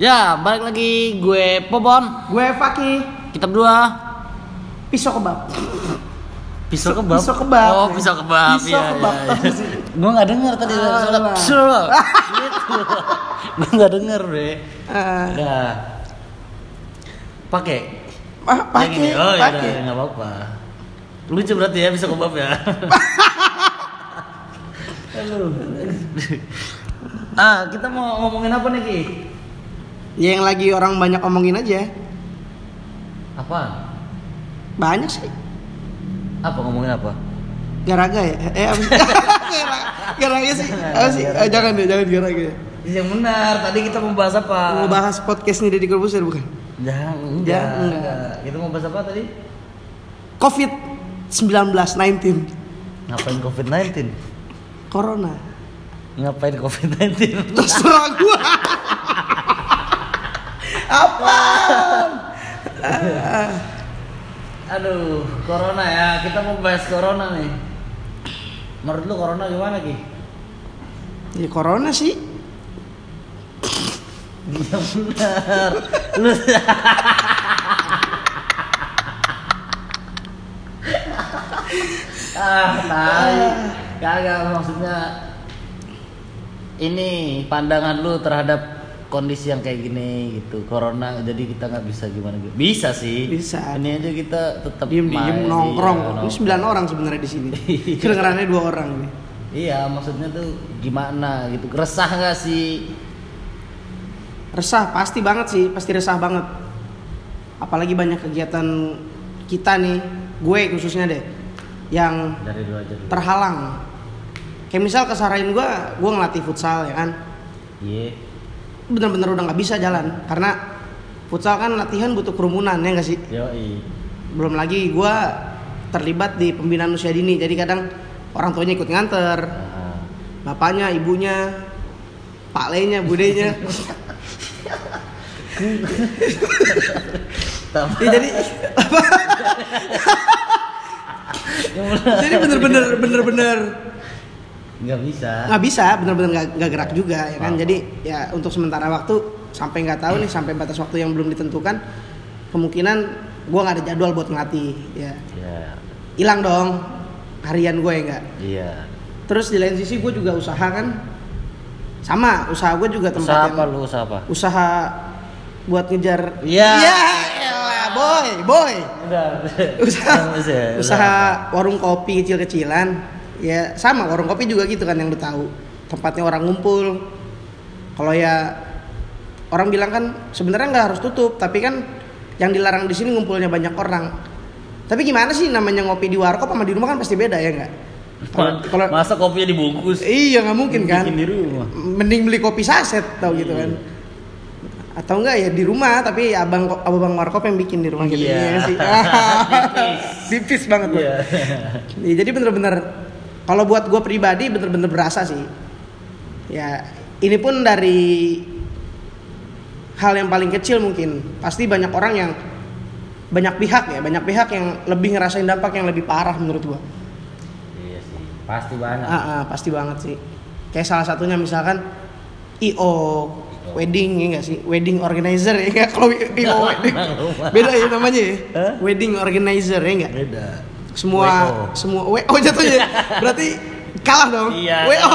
Ya, balik lagi gue Popon. Gue Faki, Kita berdua pisau kebab. pisau kebab. Pisau kebab. Oh, pisau kebab. Pisau Iya, kebab, iya. sih? Gue nggak denger tadi Alah. suara pisau. Gitu. Gue nggak denger deh. Ah, Udah. Pakai. ah, pakai. Oh, ya pakai. udah, nggak apa-apa. Lucu berarti ya pisau kebab ya. Ah, kita mau ngomongin apa nih, Ki? Ya, yang lagi orang banyak omongin aja. Apa? Banyak sih. Apa ngomongin apa? Garaga ya? Eh, apa sih? Gara- Garaga sih. Apa sih? Eh, jangan deh, jangan garaga. Yang benar, tadi kita mau bahas apa? Mau bahas podcast nih Deddy Corbuzier bukan? Jangan, enggak, Jangan. enggak. Kita mau bahas apa tadi? Covid 19 19 Ngapain COVID-19? Corona. Ngapain COVID-19? Terserah gua. Apa? Aduh, corona ya. Kita mau bahas corona nih. Menurut lu corona gimana, Ki? Ya corona sih. Yang benar. Lu ah, tai. Kagak maksudnya ini pandangan lu terhadap kondisi yang kayak gini gitu corona jadi kita nggak bisa gimana gitu bisa sih Bisa. ini aja kita tetap Diem diem nongkrong. iya, Ini sembilan orang sebenarnya di sini. Kedengarannya dua orang nih. iya maksudnya tuh gimana gitu resah nggak sih Resah pasti banget sih, pasti resah banget. Apalagi banyak kegiatan kita nih, gue khususnya deh, yang dari dulu aja dulu terhalang. Kayak misal kesarain gue, gue ngelatih futsal ya kan, iya bener-bener udah nggak bisa jalan. Karena futsal kan latihan butuh kerumunan ya nggak sih? yoi. Belum lagi gue terlibat di pembinaan usia dini, jadi kadang orang tuanya ikut nganter, Nah, bapaknya, ibunya, pak lenya, budenya. Ya, jadi jadi bener-bener bener-bener nggak bisa. Nggak bisa bener-bener nggak nggak gerak juga ya kan? Paham. jadi ya untuk sementara waktu sampai nggak tahu nih sampai batas waktu yang belum ditentukan kemungkinan gua nggak ada jadwal buat ngelatih ya. Ya hilang dong harian gue ya nggak? Iya. Terus di lain sisi gue juga usaha kan? Sama usaha gue juga tempat usaha yang- apa lu usaha apa? Usaha buat ngejar Iya. ya elah, boy boy. Udah. Usaha ya, usaha warung kopi kecil-kecilan ya sama warung kopi juga gitu kan yang lu tahu. Tempatnya orang ngumpul. Kalau ya orang bilang kan sebenarnya nggak harus tutup tapi kan yang dilarang di sini ngumpulnya banyak orang. Tapi gimana sih namanya ngopi di warkop sama di rumah kan pasti beda ya nggak? Kalau masa kopinya dibungkus? Iya nggak mungkin kan? Bikin di rumah. Mending beli kopi saset tau gitu kan. Atau enggak ya di rumah tapi abang abang warkop yang bikin di rumah gitu Iya. ya sih tipis banget Bang. Iya. Ya, jadi bener-bener kalau buat gue pribadi bener-bener berasa sih ya ini pun dari hal yang paling kecil mungkin pasti banyak orang yang banyak pihak ya banyak pihak yang lebih ngerasain dampak yang lebih parah menurut gue iya sih pasti banyak Ah, ah, pasti banget sih. Kayak salah satunya misalkan IO wedding ya enggak sih? Wedding organizer ya enggak? Kalau IO wedding beda ya namanya ya. Wedding organizer ya enggak? beda Semua WO. semua WO jatuhnya. ya? Berarti kalah dong. Iya, WO.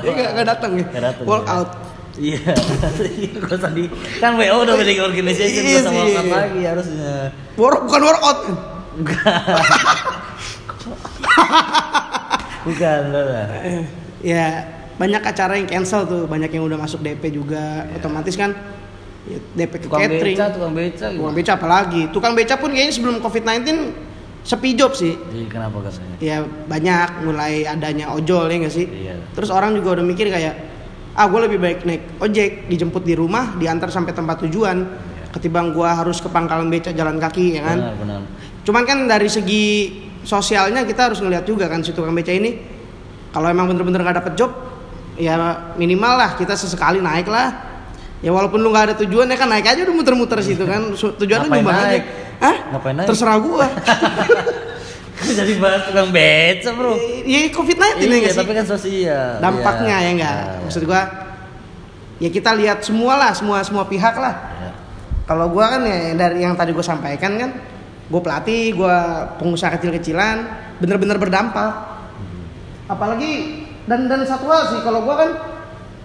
Ya enggak enggak datang ya. Walk iya. out. Iya, gue tadi kan WO udah wedding organization Iya sama kan lagi harusnya. Work bukan workout. Bukan lo lah. Eh, ya banyak acara yang cancel tuh, banyak yang udah masuk DP juga. Otomatis kan ya, DP ke Tukang catering. beca, tukang beca. Tukang beca apalagi? Tukang beca pun kayaknya sebelum COVID-19 sepi job sih. Iya, kenapa katanya? Ya banyak mulai adanya ojol ya nggak sih? Iya. Terus orang juga udah mikir kayak ah gue lebih baik naik ojek dijemput di rumah diantar sampai tempat tujuan ketimbang gue harus ke pangkalan beca jalan kaki ya kan. Benar, benar. Cuman kan dari segi sosialnya kita harus ngeliat juga kan si tukang beca ini kalau emang bener-bener nggak dapet job ya minimal lah kita sesekali naik lah ya walaupun lu nggak ada tujuan ya kan naik aja udah muter-muter situ kan tujuannya nyumbang aja? Hah? Ngapain naik? terserah gua Jadi bahas tukang beca, Bro. ya covid 19 ya Iya, nggak sih tapi kan sosial. dampaknya Iya. ya enggak Iya. maksud gua ya kita lihat semua lah semua semua pihak lah Ya. kalau gua kan ya dari yang tadi gue sampaikan kan gue pelatih gue pengusaha kecil-kecilan bener-bener berdampak apalagi dan dan satu hal sih kalau gua kan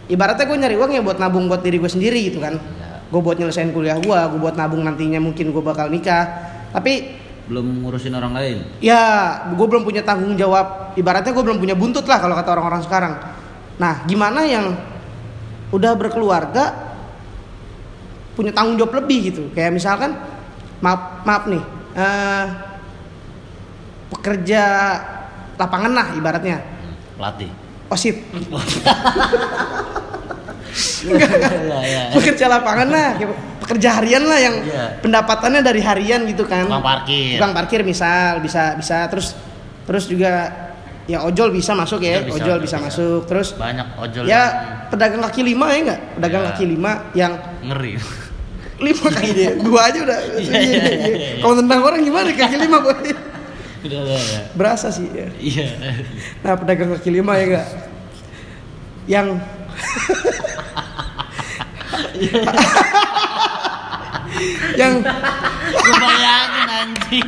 ibaratnya gue nyari uang ya buat nabung buat diri gue sendiri gitu kan Ya. Gue buat nyelesain kuliah gue gue buat nabung nantinya mungkin gue bakal nikah. Tapi Belum ngurusin orang lain. ya gue belum punya tanggung jawab. Ibaratnya gue belum punya buntut lah kalau kata orang-orang sekarang. Nah gimana yang udah berkeluarga punya tanggung jawab lebih gitu? Kayak misalkan maaf maaf nih eh, pekerja lapangan lah ibaratnya. Pelatih. osit Iya, iya. pekerja lapangan lah kayak pekerja harian lah yang Iya. pendapatannya dari harian gitu kan Tukang parkir. tukang parkir misal bisa bisa terus terus juga ya ojol bisa masuk ya Ojol bisa, ojol bisa, bisa. masuk terus Banyak ojol ya pedagang kaki lima ya enggak pedagang Ya. kaki lima yang yang ngeri. lima kaki dia dua aja udah Iya, iya, iya, iya, iya, iya. kalau tentang orang gimana kaki lima boy Udah udah, udah. berasa sih ya Iya. nah pedagang kaki lima ya enggak yang yang Gue bayangin anjing.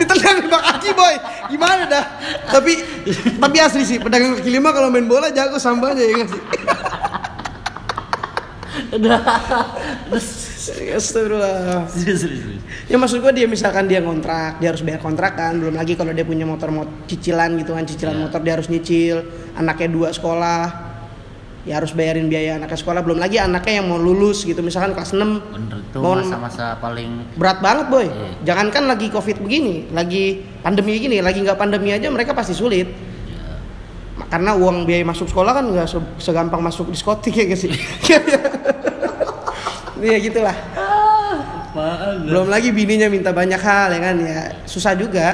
ditendang lima kaki boy. Gimana dah? Tapi tapi asli sih pedagang kaki lima kalau main bola jago sambanya ya nggak sih. Astagfirullah. Ya maksud gua dia misalkan dia kontrak dia harus bayar kontrakan belum lagi kalau dia punya motor motor cicilan gitu kan cicilan Iya. motor dia harus nyicil anaknya dua sekolah ya harus bayarin biaya anaknya sekolah. Belum lagi anaknya yang mau lulus gitu. Misalkan kelas 6 Bener itu masa-masa paling berat banget boy. Iya. jangankan lagi covid begini lagi pandemi gini lagi nggak pandemi aja mereka pasti sulit. Ya, Ma- karena uang biaya masuk sekolah kan nggak se- segampang masuk diskotik ya guys sih? Iya gitulah. Belum lagi bininya minta banyak hal ya kan? Ya susah juga.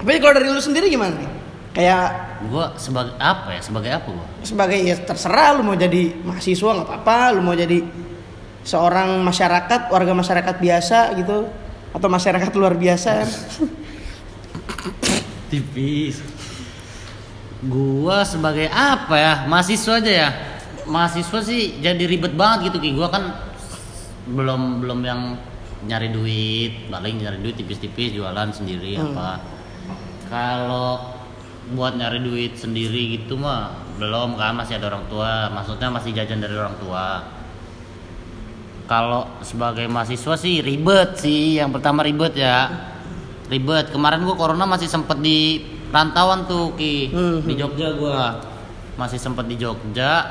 Tapi kalau dari lu sendiri gimana nih? Kayak gua sebagai apa ya sebagai apa gua? Sebagai ya terserah lu mau jadi mahasiswa nggak apa-apa lu mau jadi seorang masyarakat warga masyarakat biasa gitu atau masyarakat luar biasa. Tipis. Gua sebagai apa ya mahasiswa aja ya. Mahasiswa sih jadi ribet banget gitu ki gua kan belum belum yang nyari duit paling nyari duit tipis-tipis jualan sendiri Hmm. apa. Kalau buat nyari duit sendiri gitu mah. Belum kan masih ada orang tua. Maksudnya masih jajan dari orang tua. Kalau sebagai mahasiswa sih ribet sih. Yang pertama ribet ya. Ribet. Kemarin gua corona masih sempet di rantauan tuh ki. Hmm. di Jogja gua. Masih sempet di Jogja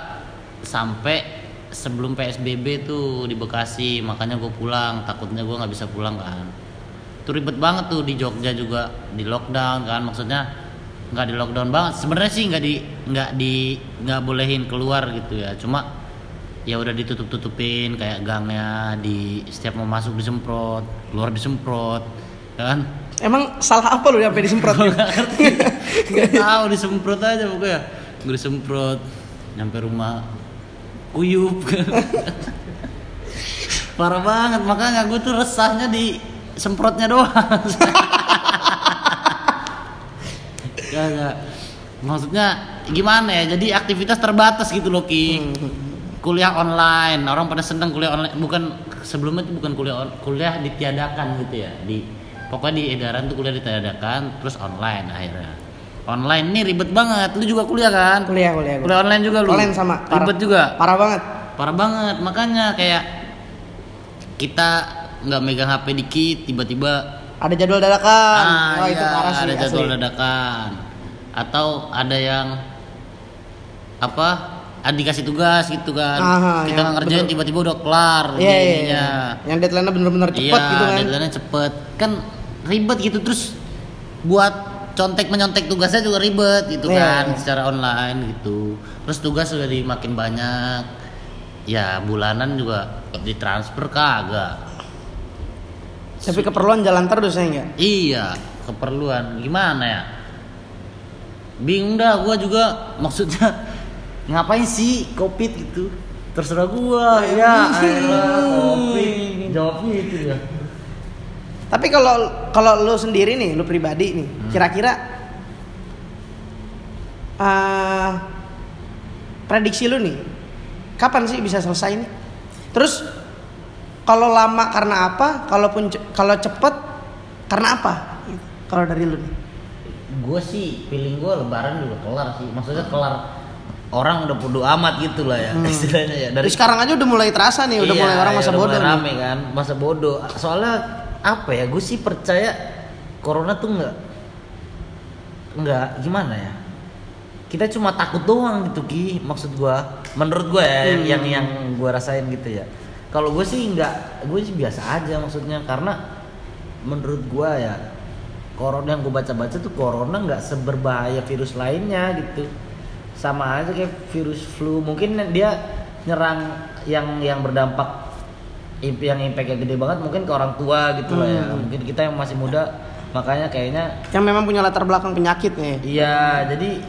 sampai sebelum PSBB tuh di Bekasi. Makanya gue pulang. Takutnya gua nggak bisa pulang kan. Itu ribet banget tuh di Jogja juga. Di lockdown kan. Maksudnya nggak di lockdown banget. Sebenarnya sih nggak di nggak di nggak bolehin keluar gitu ya. Cuma ya udah ditutup tutupin kayak gangnya di setiap mau masuk disemprot keluar disemprot kan? Emang salah apa lu sampai disemprot? Nggak tahu disemprot aja pokoknya. Gue disemprot nyampe rumah kuyup. Parah banget makanya gue tuh resahnya di semprotnya doang Kagak. maksudnya gimana ya? Jadi aktivitas terbatas gitu loh ki. Kuliah online. Orang pada seneng kuliah online. Bukan sebelumnya itu bukan kuliah on- kuliah ditiadakan gitu ya. Di pokoknya di edaran tuh kuliah ditiadakan terus online akhirnya. Online ini ribet banget. Lu juga kuliah kan? Kuliah kuliah kuliah. Online juga lu? Online sama. Parah- ribet juga? Parah banget. Parah banget. Makanya kayak kita nggak megang HP dikit tiba-tiba ada jadwal dadakan. Ah, oh itu iya, parah sih ada jadwal asli. dadakan. Atau ada yang apa ah, dikasih tugas gitu kan. Aha, kita nggak ngerjain tiba-tiba udah kelar Iya, iya, ininya. iya. yang deadline-nya bener-bener cepet iya gitu kan. deadline-nya cepet. Kan ribet gitu terus buat contek menyontek tugasnya juga ribet gitu Iya, kan iya. secara online gitu. Terus tugas sudah dimakin banyak. Ya bulanan juga ditransfer kagak tapi keperluan jalan terus ya enggak Iya, keperluan. Gimana ya? Bingung dah gua juga maksudnya ngapain sih covid gitu? Terserah gua ya. covid. Jawabnya itu ya. tapi kalau kalau lu sendiri nih lu pribadi nih Hmm. kira-kira eh prediksi lu nih kapan sih bisa selesai ini terus kalau lama karena apa? Kalaupun kalau cepet karena apa? Kalau dari lu nih? Gue sih feeling gue lebaran juga kelar sih. Maksudnya kelar orang udah bodo amat gitu lah ya istilahnya ya. Dari sekarang aja udah mulai terasa nih udah Iya, mulai orang ya, masa udah bodoh mulai nih. rame kan masa bodoh. Soalnya apa ya gue sih percaya corona tuh nggak nggak gimana ya? Kita cuma takut doang gitu ki. Maksud gue menurut gue ya Hmm. yang yang gue rasain gitu ya kalau gue sih nggak gue sih biasa aja maksudnya. Karena menurut gue ya corona yang gue baca-baca tuh corona nggak seberbahaya virus lainnya gitu. Sama aja kayak virus flu. Mungkin dia nyerang yang yang berdampak yang impactnya gede banget mungkin ke orang tua gitu lah ya. Hmm. mungkin kita yang masih muda makanya kayaknya yang memang punya latar belakang penyakit nih. Iya jadi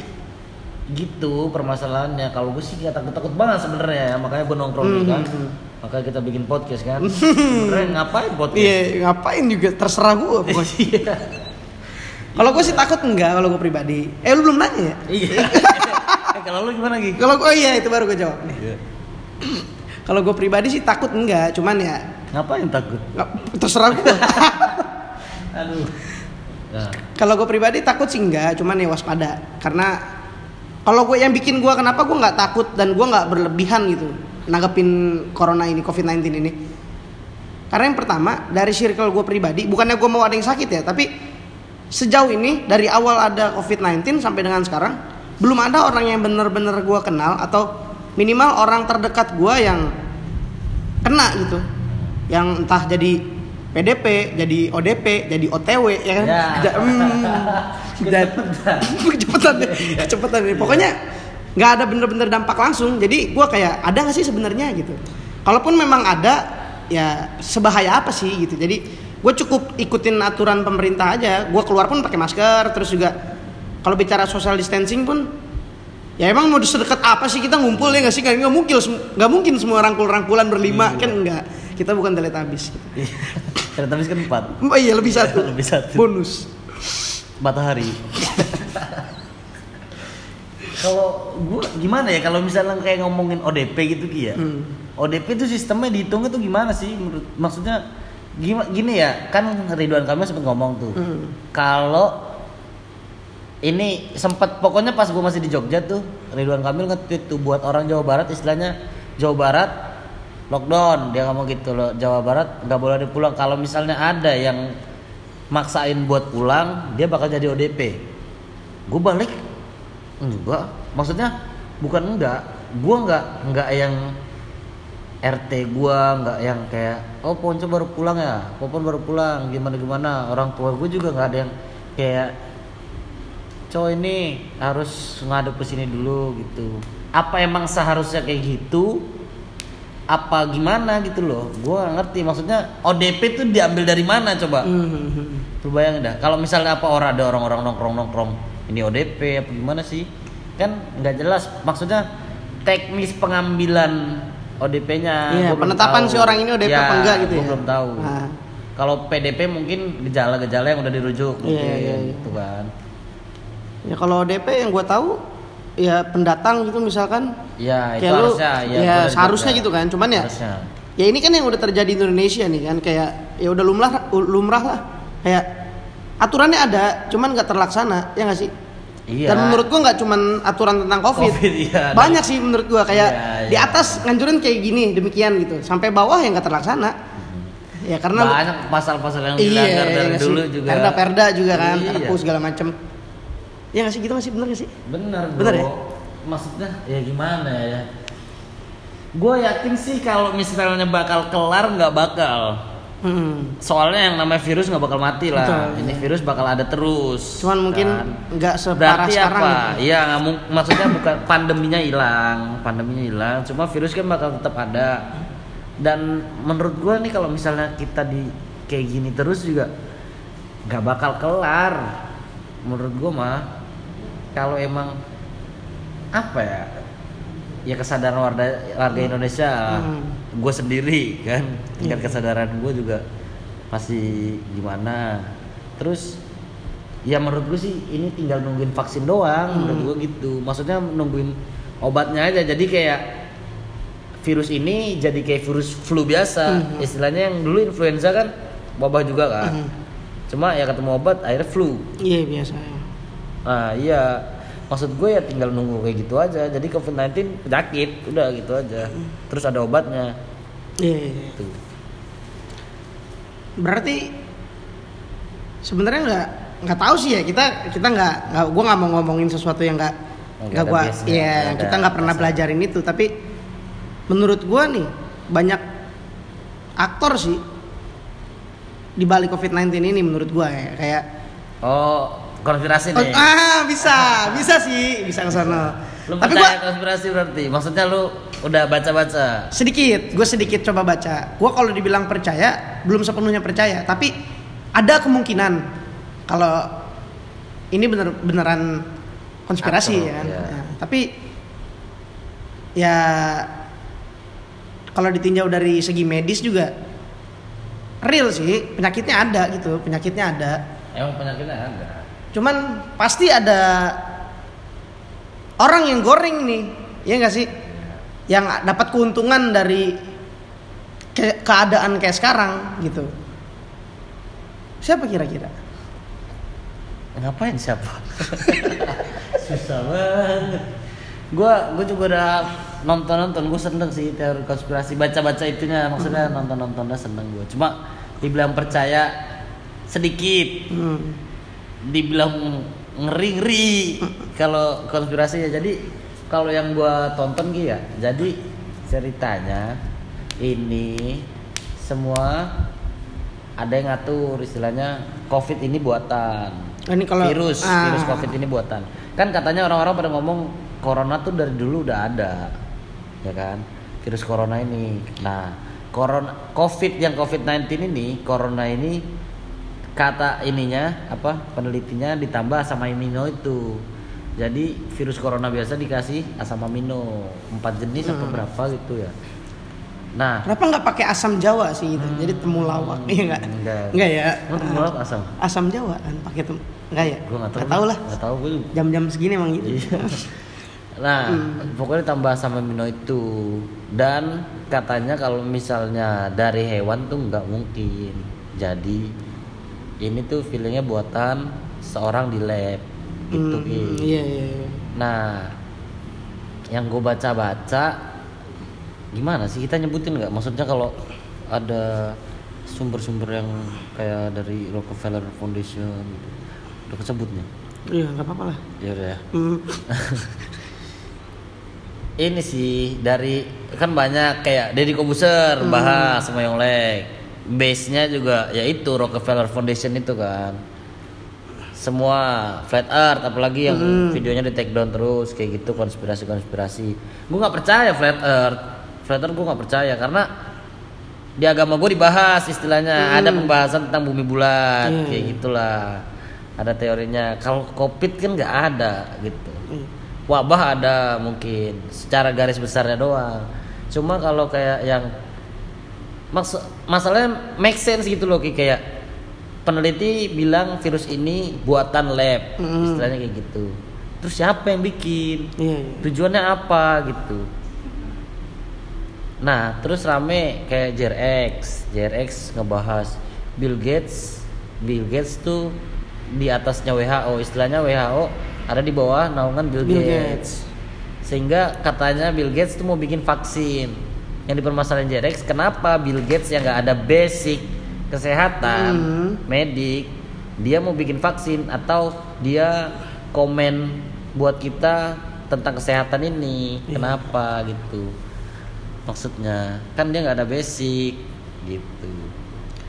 gitu permasalahannya. Kalau gue sih takut takut banget sebenarnya ya. Makanya gue nongkrong nih kan Makanya kita bikin podcast kan? Sebenarnya ngapain podcast? Iya ngapain juga? Terserah gue pokoknya. Iya. kalau gue sih takut enggak kalau gue pribadi. Eh lu belum nanya ya? Iya. Eh, kalau lu gimana Gi? kalau gue iya itu baru gue jawab nih. Kalau gue pribadi sih takut enggak cuman ya ngapain takut? Terserah gue aduh. Nah, kalau gue pribadi takut sih enggak cuman ya waspada. Karena kalau gue yang bikin gue kenapa gue nggak takut dan gue nggak berlebihan gitu nanggepin corona ini covid 19 ini karena yang pertama dari circle gue pribadi bukannya gue mau ada yang sakit ya tapi sejauh ini dari awal ada covid 19 sampai dengan sekarang belum ada orang yang bener-bener gue kenal atau minimal orang terdekat gue yang kena gitu yang entah jadi PDP, jadi ODP, jadi OTW ya kan? Ya. Ja- hmm, dan- kecepatan ya, kecepatan ya. Pokoknya nggak ada bener-bener dampak langsung. Jadi gua kayak ada nggak sih sebenarnya gitu. Kalaupun memang ada, ya sebahaya apa sih gitu. Jadi gue cukup ikutin aturan pemerintah aja. Gue keluar pun pakai masker, terus juga kalau bicara social distancing pun ya emang mau sedekat apa sih kita ngumpul ya nggak sih nggak mungkin nggak mungkin semua rangkul-rangkulan berlima kan enggak kita bukan teletabis gitu. ternyata habis kan empat Oh iya lebih satu. Lebih satu. Bonus. matahari kalau gua gimana ya kalau misalnya kayak ngomongin ODP gitu Ki ya Hmm. ODP itu sistemnya dihitungnya tuh gimana sih menurut maksudnya gimana gini ya kan Ridwan Kamil sempat ngomong tuh Hmm. kalau ini sempat pokoknya pas gue masih di Jogja tuh Ridwan Kamil nge-tweet tuh buat orang Jawa Barat istilahnya Jawa Barat lockdown dia ngomong gitu loh Jawa Barat nggak boleh ada pulang kalau misalnya ada yang maksain buat pulang dia bakal jadi ODP gue balik enggak maksudnya bukan enggak. Gue enggak enggak yang RT gua nggak yang kayak oh Ponco baru pulang ya? Popon baru pulang? Gimana gimana? Orang tua gue juga nggak ada yang kayak cowok ini harus ngadep ke sini dulu gitu. Apa emang seharusnya kayak gitu? Apa gimana gitu loh? Gue ngerti. Maksudnya ODP tuh diambil dari mana coba? Hmm. Lu bayangin dah. Kalau misalnya apa orang ada orang-orang nongkrong nongkrong ini ODP apa gimana sih kan nggak jelas maksudnya teknis pengambilan ODP-nya Iya, penetapan tahu. si orang ini ODP Ya, apa enggak gitu ya? belum tahu Nah. kalau PDP mungkin gejala-gejala yang udah dirujuk Iya, mungkin, iya, iya. gitu kan Ya kalau ODP yang gue tahu ya pendatang gitu misalkan ya itu kayak lu harusnya ya, udah seharusnya gitu kan cuman ya harusnya ya ini kan yang udah terjadi di Indonesia nih kan kayak ya udah lumrah lumrah lah kayak aturannya ada cuman nggak terlaksana ya nggak sih iya dan menurut gua nggak cuman aturan tentang covid, Covid, iya. banyak sih menurut gua kayak Iya, di iya. atas nganjurin kayak gini demikian gitu sampai bawah yang nggak terlaksana ya karena banyak pasal-pasal yang iya, dilanggar iya dari sih? dulu juga perda perda juga kan Iya. perpu segala macem ya nggak sih gitu masih bener nggak sih Bener, bro. Bener ya? Maksudnya ya gimana ya? Gue yakin sih kalau misalnya bakal kelar nggak bakal. Hmm. Soalnya yang namanya virus nggak bakal mati lah. Betul, Ini iya. virus bakal ada terus. Cuman mungkin kan? nggak separah Berarti sekarang. apa? gitu. Iya, maksudnya bukan pandeminya hilang, pandeminya hilang. Cuma virus kan bakal tetap ada. Dan menurut gue nih kalau misalnya kita di kayak gini terus juga nggak bakal kelar. Menurut gue mah kalau emang apa ya? Ya kesadaran warga warga Indonesia, Hmm. Gue sendiri kan, tingkat Iya. kesadaran gue juga masih gimana. Terus ya menurut gue sih ini tinggal nungguin vaksin doang Hmm. menurut gue gitu maksudnya nungguin obatnya aja jadi kayak virus ini jadi kayak virus flu biasa. Mhm. Istilahnya yang dulu influenza kan wabah juga kan. Mhm. Cuma ya ketemu obat akhirnya flu. Iya biasa. ya. Nah iya maksud gue ya tinggal nunggu kayak gitu aja. Jadi COVID-19 penyakit udah gitu aja. Terus ada obatnya. Iya. iya, iya. Tuh. Berarti sebenarnya nggak nggak tahu sih ya kita kita nggak nggak gue nggak mau ngomongin sesuatu yang nggak Nggak nggak gua base-nya, iya kita nggak pernah dasar. belajarin itu tapi menurut gue nih banyak aktor sih di balik COVID-19 ini menurut gue ya kayak Oh konspirasi oh, nih. ah bisa bisa sih bisa ke sana Lu tapi percaya gue konspirasi berarti? Maksudnya lu udah baca-baca? sedikit gue sedikit coba baca gue kalau dibilang percaya belum sepenuhnya percaya tapi ada kemungkinan kalau ini bener beneran konspirasi Atau, ya kan iya. Nah, tapi ya kalau ditinjau dari segi medis juga real sih penyakitnya ada gitu penyakitnya ada Emang penyakitnya ada. cuman pasti ada orang yang goreng nih ya nggak sih yang dapat keuntungan dari ke- keadaan kayak sekarang gitu siapa kira-kira Ngapain siapa? Susah banget. Gua gua juga udah nonton-nonton, gue seneng sih teori konspirasi, baca-baca itunya maksudnya nonton-nontonnya seneng gue. Cuma dibilang percaya sedikit, Hmm. dibilang ngeri-ngeri kalau konspirasi ya. Jadi kalau yang gua tonton gitu ya, jadi ceritanya ini semua ada yang ngatur istilahnya COVID ini buatan. Ini kalau virus, ah. virus COVID ini buatan. Kan katanya orang-orang pada ngomong corona tuh dari dulu udah ada. Ya kan? Virus corona ini. Nah, corona COVID yang COVID-19 ini, corona ini kata ininya apa? Penelitinya ditambah asam amino itu. Jadi virus corona biasa dikasih asam amino empat jenis apa Hmm. berapa gitu ya. Nah, kenapa nggak pakai asam Jawa sih itu jadi temulawak iya nggak Enggak. nggak ya Emang temulawak asam? asam Jawa kan pakai tem nggak ya Gue nggak tahu. tahu lah Nggak tahu gue. jam-jam segini emang gitu Iya. Nah, Hmm. pokoknya tambah asam amino itu dan katanya kalau misalnya dari hewan tuh nggak mungkin. Jadi ini tuh feelingnya buatan seorang di lab gitu. Hmm, iya iya iya. Nah, yang gue baca-baca gimana sih kita nyebutin nggak? Maksudnya kalau ada sumber-sumber yang kayak dari Rockefeller Foundation gitu. Udah kesebutnya. iya nggak apa-apa lah Ya udah ya. Hmm. ini sih dari kan banyak kayak Deddy Kobuser bahas sama Yonglek base nya juga yaitu Rockefeller Foundation itu kan semua flat earth apalagi yang videonya di take down terus kayak gitu konspirasi konspirasi gue nggak percaya flat earth. Flat earth gue nggak percaya karena di agama gue dibahas istilahnya. Ada pembahasan tentang bumi bulat Iya, kayak gitulah. Ada teorinya. Kalau covid kan nggak ada gitu. Iya. wabah ada mungkin secara garis besarnya doang. Cuma kalau kayak yang maksud masalahnya make sense gitu loh kayak peneliti bilang virus ini buatan lab. Mm. istilahnya kayak gitu. Terus siapa yang bikin? Iya iya. Tujuannya apa gitu. Nah terus rame kayak JRX JRX ngebahas Bill Gates. Bill Gates tuh di atasnya WHO istilahnya WHO ada di bawah naungan Bill, Bill Gates. sehingga katanya Bill Gates tuh mau bikin vaksin. Yang dipermasalahin JRX kenapa Bill Gates yang nggak ada basic kesehatan Hmm. medik dia mau bikin vaksin atau dia komen buat kita tentang kesehatan ini Iya. kenapa gitu maksudnya kan dia nggak ada basic gitu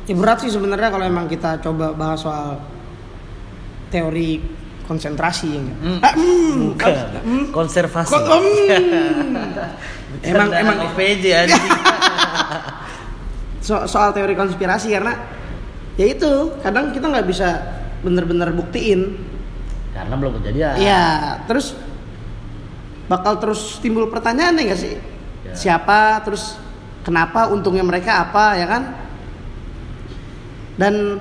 Ya berat sih sebenarnya kalau emang kita coba bahas soal teori konsentrasi ya. Ah, hmm. bukan Hmm. konservasi Kok- hmm. emang emang OVJ anjing so- soal teori konspirasi karena ya itu kadang kita nggak bisa bener-bener buktiin. Karena belum kejadian. Iya, terus bakal terus timbul pertanyaan ya nggak sih? Ya. Siapa, terus kenapa, untungnya mereka apa, ya kan? Dan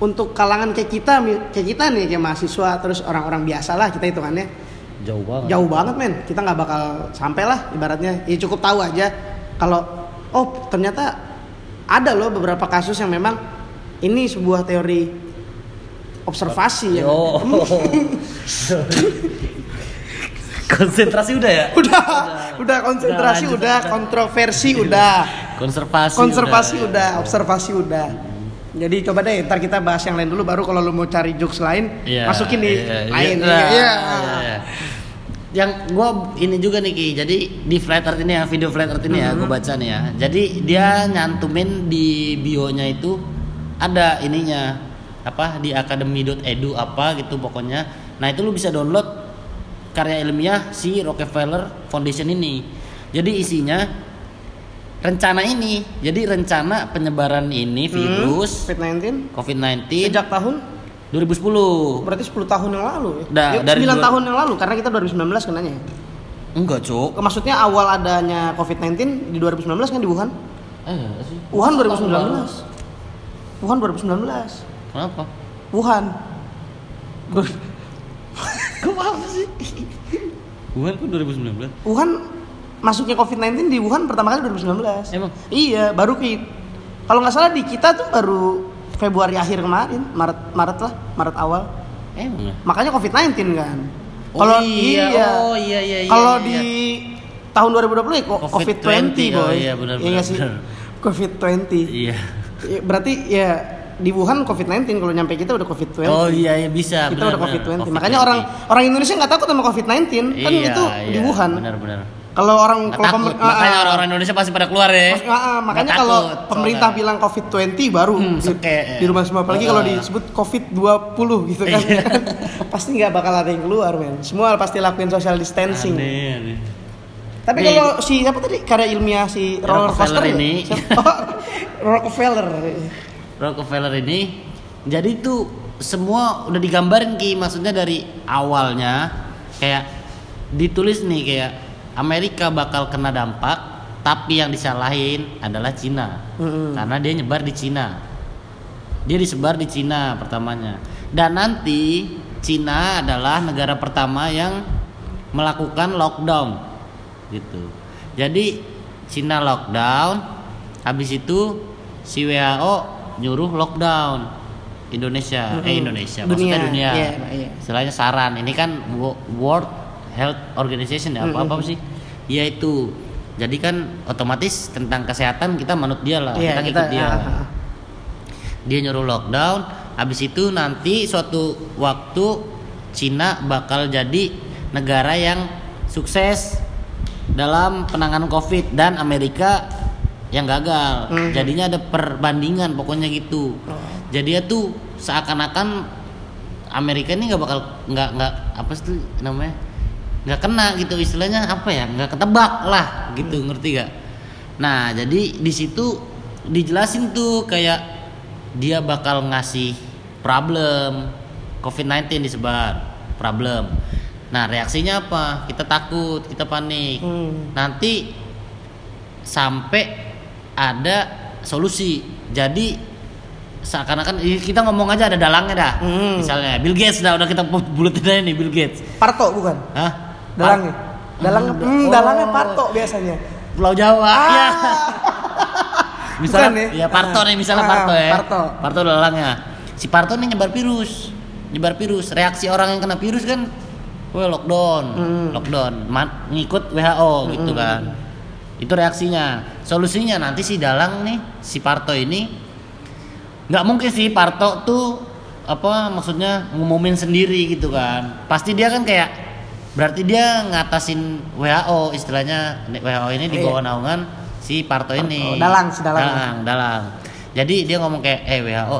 untuk kalangan kayak kita, kayak kita nih, kayak mahasiswa, terus orang-orang biasa lah kita hitungannya, jauh banget. Jauh banget men. Kita nggak bakal sampai lah ibaratnya. Ya cukup tahu aja. Kalau oh ternyata ada loh beberapa kasus yang memang ini sebuah teori observasi ya Oh. konsentrasi udah ya udah udah konsentrasi lanjut, udah lanjut. kontroversi udah konservasi konservasi ya. udah observasi udah jadi coba deh ntar kita bahas yang lain dulu baru kalau lu mau cari jokes lain Iya, masukin di iya, lain iya, Iya. iya, iya. Yang gua ini juga nih Ki. Jadi di flat earth ini ya video flat earth ini ya Mm-hmm. gua baca nih ya. Jadi dia nyantumin di bionya itu ada ininya apa di academy.edu apa gitu pokoknya. Nah itu lu bisa download karya ilmiah si Rockefeller Foundation ini. Jadi isinya rencana ini. Jadi rencana penyebaran ini virus COVID-19 COVID-19 sejak tahun 2010 berarti 10 tahun yang lalu ya? Dah, Ya, dari 9 dua- tahun yang lalu karena kita 2019 kenanya. Ya. enggak cok maksudnya awal adanya COVID-19 di 2019 kan di Wuhan? Eh sih. Wuhan 2019 Wuhan 2019 kenapa? Wuhan. Kok apa sih? Wuhan kok 2019 Wuhan masuknya COVID-19 di Wuhan pertama kali 2019 Emang? iya baru ki kalau nggak salah di kita tuh baru Februari akhir kemarin Maret Maret lah Maret awal. Emang ya? Makanya COVID-19 kan. Oh kalau iya, oh iya, iya, iya, kalau iya. di tahun 2020 ya kok COVID-20, COVID-20 boy. oh iya, benar, Iya benar, sih? benar. COVID-20 iya. Ya, berarti ya di Wuhan COVID-19 kalau nyampe kita udah COVID-20 oh iya iya bisa kita benar, udah benar. COVID-20 COVID-20. makanya orang orang Indonesia nggak takut sama COVID-19 kan iya, itu di iya, Wuhan. benar benar kalau orang Nggak kalau takut ah, makanya ah. orang-orang Indonesia pasti pada keluar ya Mas- ah, makanya kalau pemerintah soalnya. bilang COVID-20 baru Hmm, di, seke, di rumah semua apalagi kalau Ah. disebut COVID-20 gitu kan Iya. pasti nggak bakal ada yang keluar men semua pasti lakuin social distancing aneh, aneh. tapi kalau si apa tadi karya ilmiah si roller Rockefeller coaster ya? ini. Oh, Rockefeller Rockefeller ini jadi tuh semua udah digambarin ki maksudnya dari awalnya kayak ditulis nih kayak Amerika bakal kena dampak tapi yang disalahin adalah Cina. Mm-mm. karena dia nyebar di Cina. Dia disebar di Cina pertamanya. Dan nanti Cina adalah negara pertama yang melakukan lockdown. Gitu. Jadi Cina lockdown habis itu si WHO nyuruh lockdown Indonesia. Eh Mm-mm. Indonesia Dunia, maksudnya dunia. iya, iya. istilahnya saran. Ini kan Wo- World Health Organization ya apa apa Mm-mm. sih ya itu. Jadi kan otomatis tentang kesehatan kita manut dia lah. Iya, kita ngikut kita- dia. ah. dia nyuruh lockdown. Habis itu nanti suatu waktu Cina bakal jadi negara yang sukses dalam penanganan covid dan Amerika yang gagal. Mhm. jadinya ada perbandingan pokoknya gitu. Oh. jadi ya tuh seakan-akan Amerika ini nggak bakal nggak nggak apa sih namanya nggak kena gitu istilahnya apa ya nggak ketebak lah gitu ngerti gak nah jadi di situ dijelasin tuh kayak dia bakal ngasih problem COVID-19 disebar problem. Nah reaksinya apa? Kita takut kita panik. Hmm. nanti sampai ada solusi. Jadi seakan-akan kita ngomong aja ada dalangnya dah Hmm. misalnya. Bill Gates dah udah kita bulutin aja nih Bill Gates. Parto bukan? Hah? Dalangnya dalangnya Hmm, hmm, oh. dalangnya Parto biasanya Pulau Jawa ya misalnya Bukan ya? ya Parto nih misalnya Ah, Parto ya Parto. Parto dalangnya si Parto nih nyebar virus nyebar virus reaksi orang yang kena virus kan Wah lockdown, Hmm. lockdown, Man- ngikut WHO gitu kan. Itu reaksinya. Solusinya nanti si Dalang nih, si Parto ini nggak mungkin sih Parto tuh apa maksudnya ngumumin sendiri gitu kan. Pasti dia kan kayak berarti dia ngatasin WHO istilahnya WHO ini di Iya. bawah naungan si Parto ini. Dalang, si Dalang. Dalang, Dalang. Jadi dia ngomong kayak eh WHO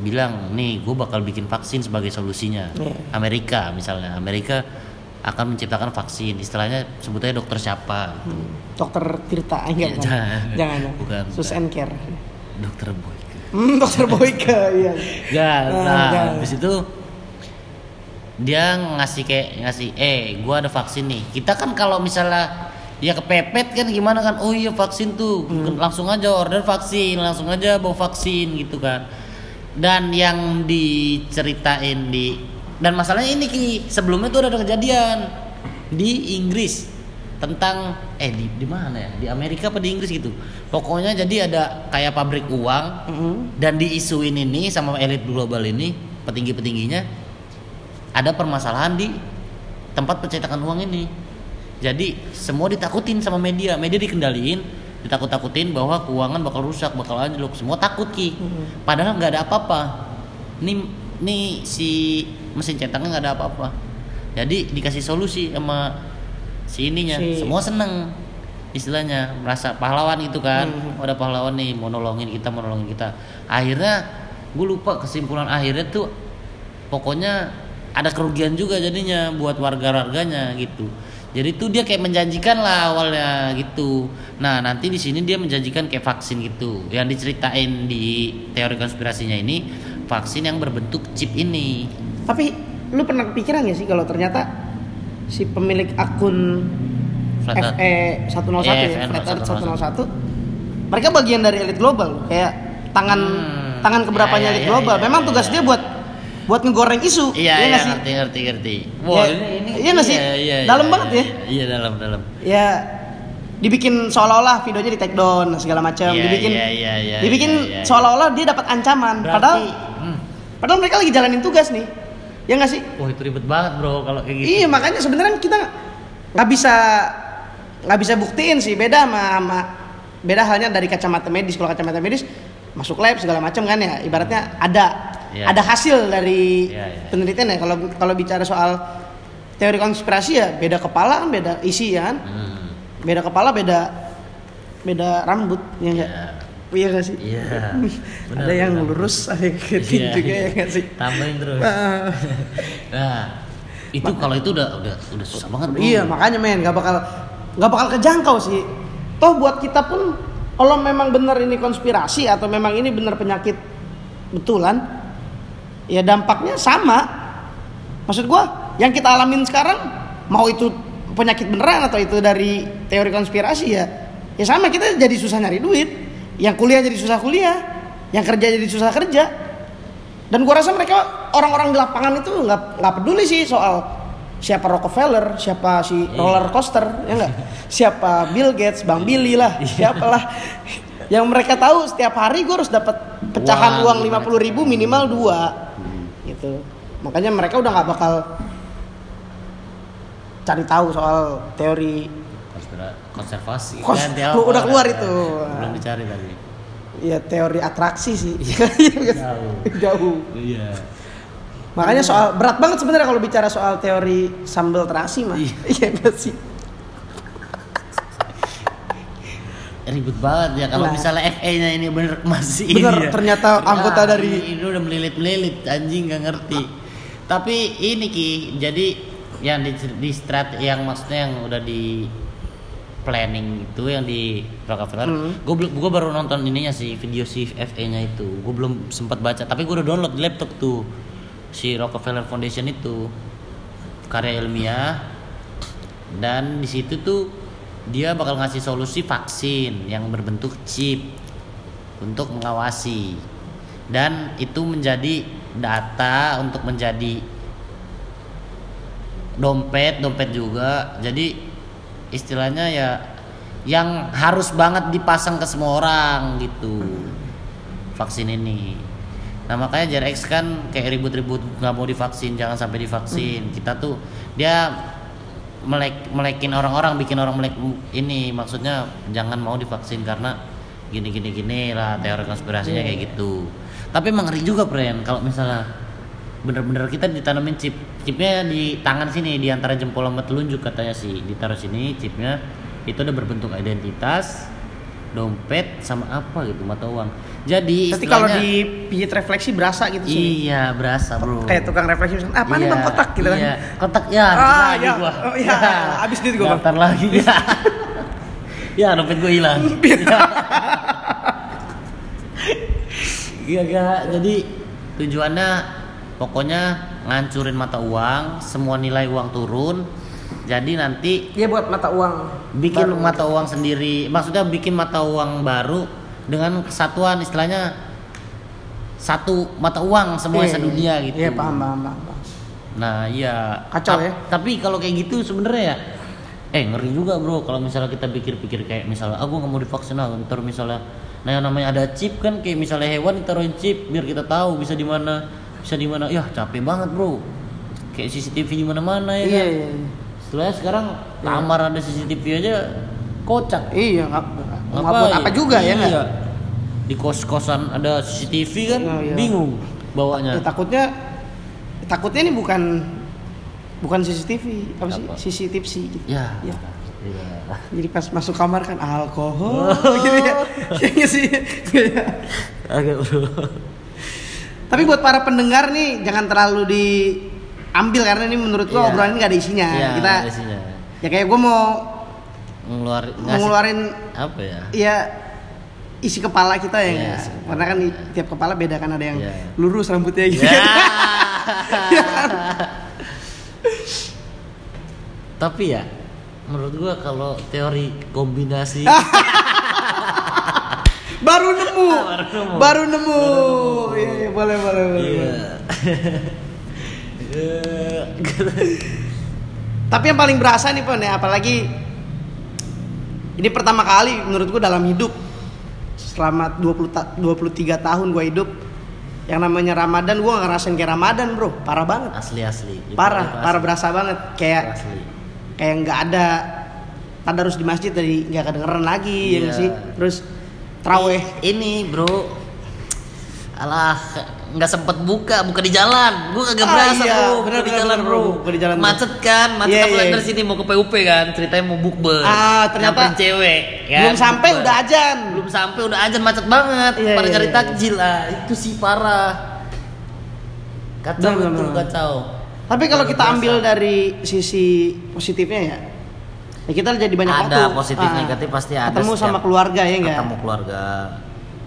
bilang nih gue bakal bikin vaksin sebagai solusinya. Iya. Amerika misalnya Amerika akan menciptakan vaksin istilahnya sebutnya dokter siapa gitu. dokter Tirta enggak Iya, bukan. jangan. jangan ya. Bukan, Sus and Care dokter Boyke hmm, dokter Boyke iya ya Ah, nah jangan. habis itu dia ngasih kayak ngasih eh gua ada vaksin nih. Kita kan kalau misalnya ya kepepet kan gimana kan? Oh iya vaksin tuh. Hmm. langsung aja order vaksin langsung aja bawa vaksin gitu kan. Dan yang diceritain di dan masalahnya ini ki sebelumnya tuh ada kejadian di Inggris tentang eh di di mana ya? Di Amerika apa di Inggris gitu. Pokoknya jadi ada kayak pabrik uang Mm-mm. dan diisuin ini sama elit global ini petinggi petingginya ada permasalahan di tempat pencetakan uang ini. Jadi semua ditakutin sama media. Media dikendaliin ditakut-takutin bahwa keuangan bakal rusak bakal anjlok. Semua takut ki. Mm-mm. padahal nggak ada apa-apa. Nih nih si mesin cetaknya nggak ada apa-apa. Jadi dikasih solusi sama si ininya. Si- semua seneng istilahnya. Merasa pahlawan itu kan. Hmm. ada pahlawan nih mau nolongin kita mau nolongin kita. Akhirnya gue lupa kesimpulan akhirnya tuh pokoknya ada kerugian juga jadinya buat warga-warganya gitu jadi tuh dia kayak menjanjikan lah awalnya gitu nah nanti di sini dia menjanjikan kayak vaksin gitu yang diceritain di teori konspirasinya ini vaksin yang berbentuk chip ini Tapi lu pernah kepikiran gak sih kalau ternyata si pemilik akun Flat. FE 101 Iya, ya, FN Flat Earth 101. 101 mereka bagian dari elit global kayak tangan Hmm. tangan keberapanya Ya, ya, elit ya, global ya, memang ya, tugas ya. dia buat buat ngegoreng isu. Iya ya iya nggak sih? ngerti ngerti ngerti. Ya, iya nggak sih? Dalam banget ya? iya dalam dalam. Ya dibikin seolah-olah videonya di take down segala macam. Iya, dibikin iya, iya, iya, dibikin iya, iya. seolah-olah dia dapat ancaman. Berarti, padahal hmm, padahal mereka lagi jalanin tugas nih. Ya nggak sih? Wah itu ribet banget bro kalau kayak gitu. Iya makanya sebenarnya kita nggak bisa nggak bisa buktiin sih. Beda sama, sama beda halnya dari kacamata medis. Kalau kacamata medis masuk lab segala macam kan ya. Ibaratnya ada Iya. ada hasil dari Iya, iya. penelitian ya kalau kalau bicara soal teori konspirasi ya beda kepala kan beda isi ya kan Hmm, beda kepala beda beda rambut ya enggak iya. iya nggak sih Iya. benar, ada yang benar. lurus ada yang keriting Iya, juga iya. ya nggak sih Tambahin terus. Ah. nah, itu kalau itu udah udah udah susah banget. Bro. Iya makanya men nggak bakal nggak bakal kejangkau sih. Toh buat kita pun kalau memang benar ini konspirasi atau memang ini benar penyakit betulan, ya dampaknya sama. Maksud gua yang kita alamin sekarang mau itu penyakit beneran atau itu dari teori konspirasi ya, ya sama kita jadi susah nyari duit. Yang kuliah jadi susah kuliah, yang kerja jadi susah kerja. Dan gua rasa mereka orang-orang di lapangan itu nggak nggak peduli sih soal siapa Rockefeller, siapa si Iya. roller coaster, ya enggak? Siapa Bill Gates, Bang Billy lah, Iya. siapalah. Yang mereka tahu setiap hari gue harus dapat pecahan Uang, uang lima puluh ribu minimal dua, gitu. Makanya mereka udah nggak bakal cari tahu soal teori konservasi. Kos- lu udah keluar Ada. itu. Belum dicari tadi. ya teori atraksi sih. Jauh. Jauh. Iya. Makanya soal berat banget sebenarnya kalau bicara soal teori sambal terasi mah. Iya. Iya sih. Ribet banget ya kalau Nah. misalnya FA-nya ini bener masih Bener, ini ya. ternyata anggota dari- ini udah melilit-melilit anjing nggak ngerti. Tapi ini Ki, jadi yang di, di strat yang maksudnya yang udah di planning itu yang di Rockefeller, Hmm. gue gue baru nonton ininya sih video si FA-nya itu, gue belum sempat baca, tapi gue udah download di laptop tuh si Rockefeller Foundation itu karya ilmiah dan di situ tuh dia bakal ngasih solusi vaksin yang berbentuk chip untuk mengawasi. Dan itu menjadi data untuk menjadi dompet dompet juga. Jadi istilahnya ya yang harus banget dipasang ke semua orang gitu vaksin ini. Nah makanya JRX kan kayak ribut-ribut nggak mau divaksin jangan sampai divaksin. Kita tuh dia melek melekin orang-orang bikin orang melek ini maksudnya jangan mau divaksin karena gini gini gini lah teori konspirasinya kayak gitu. Tapi emang ngeri juga Pren kalau misalnya bener-bener kita ditanamin chip chipnya di tangan sini di antara jempol sama telunjuk katanya sih. Ditaruh sini chipnya itu udah berbentuk identitas dompet sama apa gitu mata uang jadi Nanti kalau dipijit refleksi berasa gitu sih. iya berasa bro Kayak tukang refleksi misalkan, apa nih Iya, bang kotak gitu kan. iya. kotak ya Ah, lagi ya. gua Oh, iya. Habis duit gua, daftar lagi ya ya dompet gue hilang Ya. iya gak jadi tujuannya pokoknya ngancurin mata uang semua nilai uang turun jadi nanti Dia buat mata uang. bikin baru. mata uang sendiri maksudnya bikin mata uang baru dengan kesatuan istilahnya satu mata uang semua Iya, sedunia gitu Iya paham paham paham. paham. Nah iya. Kacau Ta- ya. Tapi kalau kayak gitu sebenarnya ya, eh ngeri juga bro. Kalau misalnya kita pikir-pikir kayak misalnya, aku nggak mau divaksin ah, ntar misalnya, nah yang namanya ada chip kan kayak misalnya hewan ditaruhin chip biar kita tahu bisa di mana, bisa di mana. Ya capek banget bro. Kayak CCTV di mana-mana ya Iya kan. iya. iya. Setelah sekarang kamar ada CCTV aja kocak. Iya, nggak nggak buat apa juga ya nggak? Iya. Di kos-kosan ada CCTV kan, Oh, iya. bingung bawanya. Ya, takutnya takutnya ini bukan bukan CCTV apa sih? CCTV sih gitu. Ya. Ya. Iya. Jadi pas masuk kamar kan alkohol gitu ya. Iya sih. Agak bro. Tapi buat para pendengar nih jangan terlalu diambil karena ini menurut gua Iya. obrolan ini gak ada isinya. Iya, Kita ada isinya. ya kayak gua mau ngeluarin ngeluarin apa ya? ya isi kepala kita ya Iya, isi kepala. karena kan tiap kepala beda kan ada yang Iya. lurus rambutnya gitu Ya. kan. Tapi ya menurut gua kalau teori kombinasi baru nemu Baru nemu. baru nemu iya iya, boleh boleh boleh Iya. tapi yang paling berasa nih pon ya apalagi ini pertama kali menurut gua dalam hidup selama 20 ta 23 tahun gua hidup yang namanya Ramadan gua nggak ngerasain kayak Ramadan bro parah banget asli asli. Itu- parah itu parah asli. berasa banget kayak asli. kayak nggak ada tadarus di masjid tadi nggak kedengeran lagi ya nggak Iya. sih terus traweh Ini bro. Alah, nggak sempet buka, buka di jalan. Gua kagak Ah, berasa iya, bro, bener, buka di jalan bro. Buka di jalan. Macet kan, macet Iya, apalagi iya. dari sini mau ke PUP kan, ceritanya mau bukber. Ah, ternyata cewek. kan, belum sampai bukber. udah ajan belum sampai udah ajan macet banget Iya, pada iya, cari iya. takjil ah itu sih parah kacau Bener, betul bener. kacau tapi kalau kita Biasa. ambil dari sisi positifnya ya ya kita jadi banyak Ada waktu positif, Ah, negatif pasti ada ketemu sama keluarga ya enggak ketemu keluarga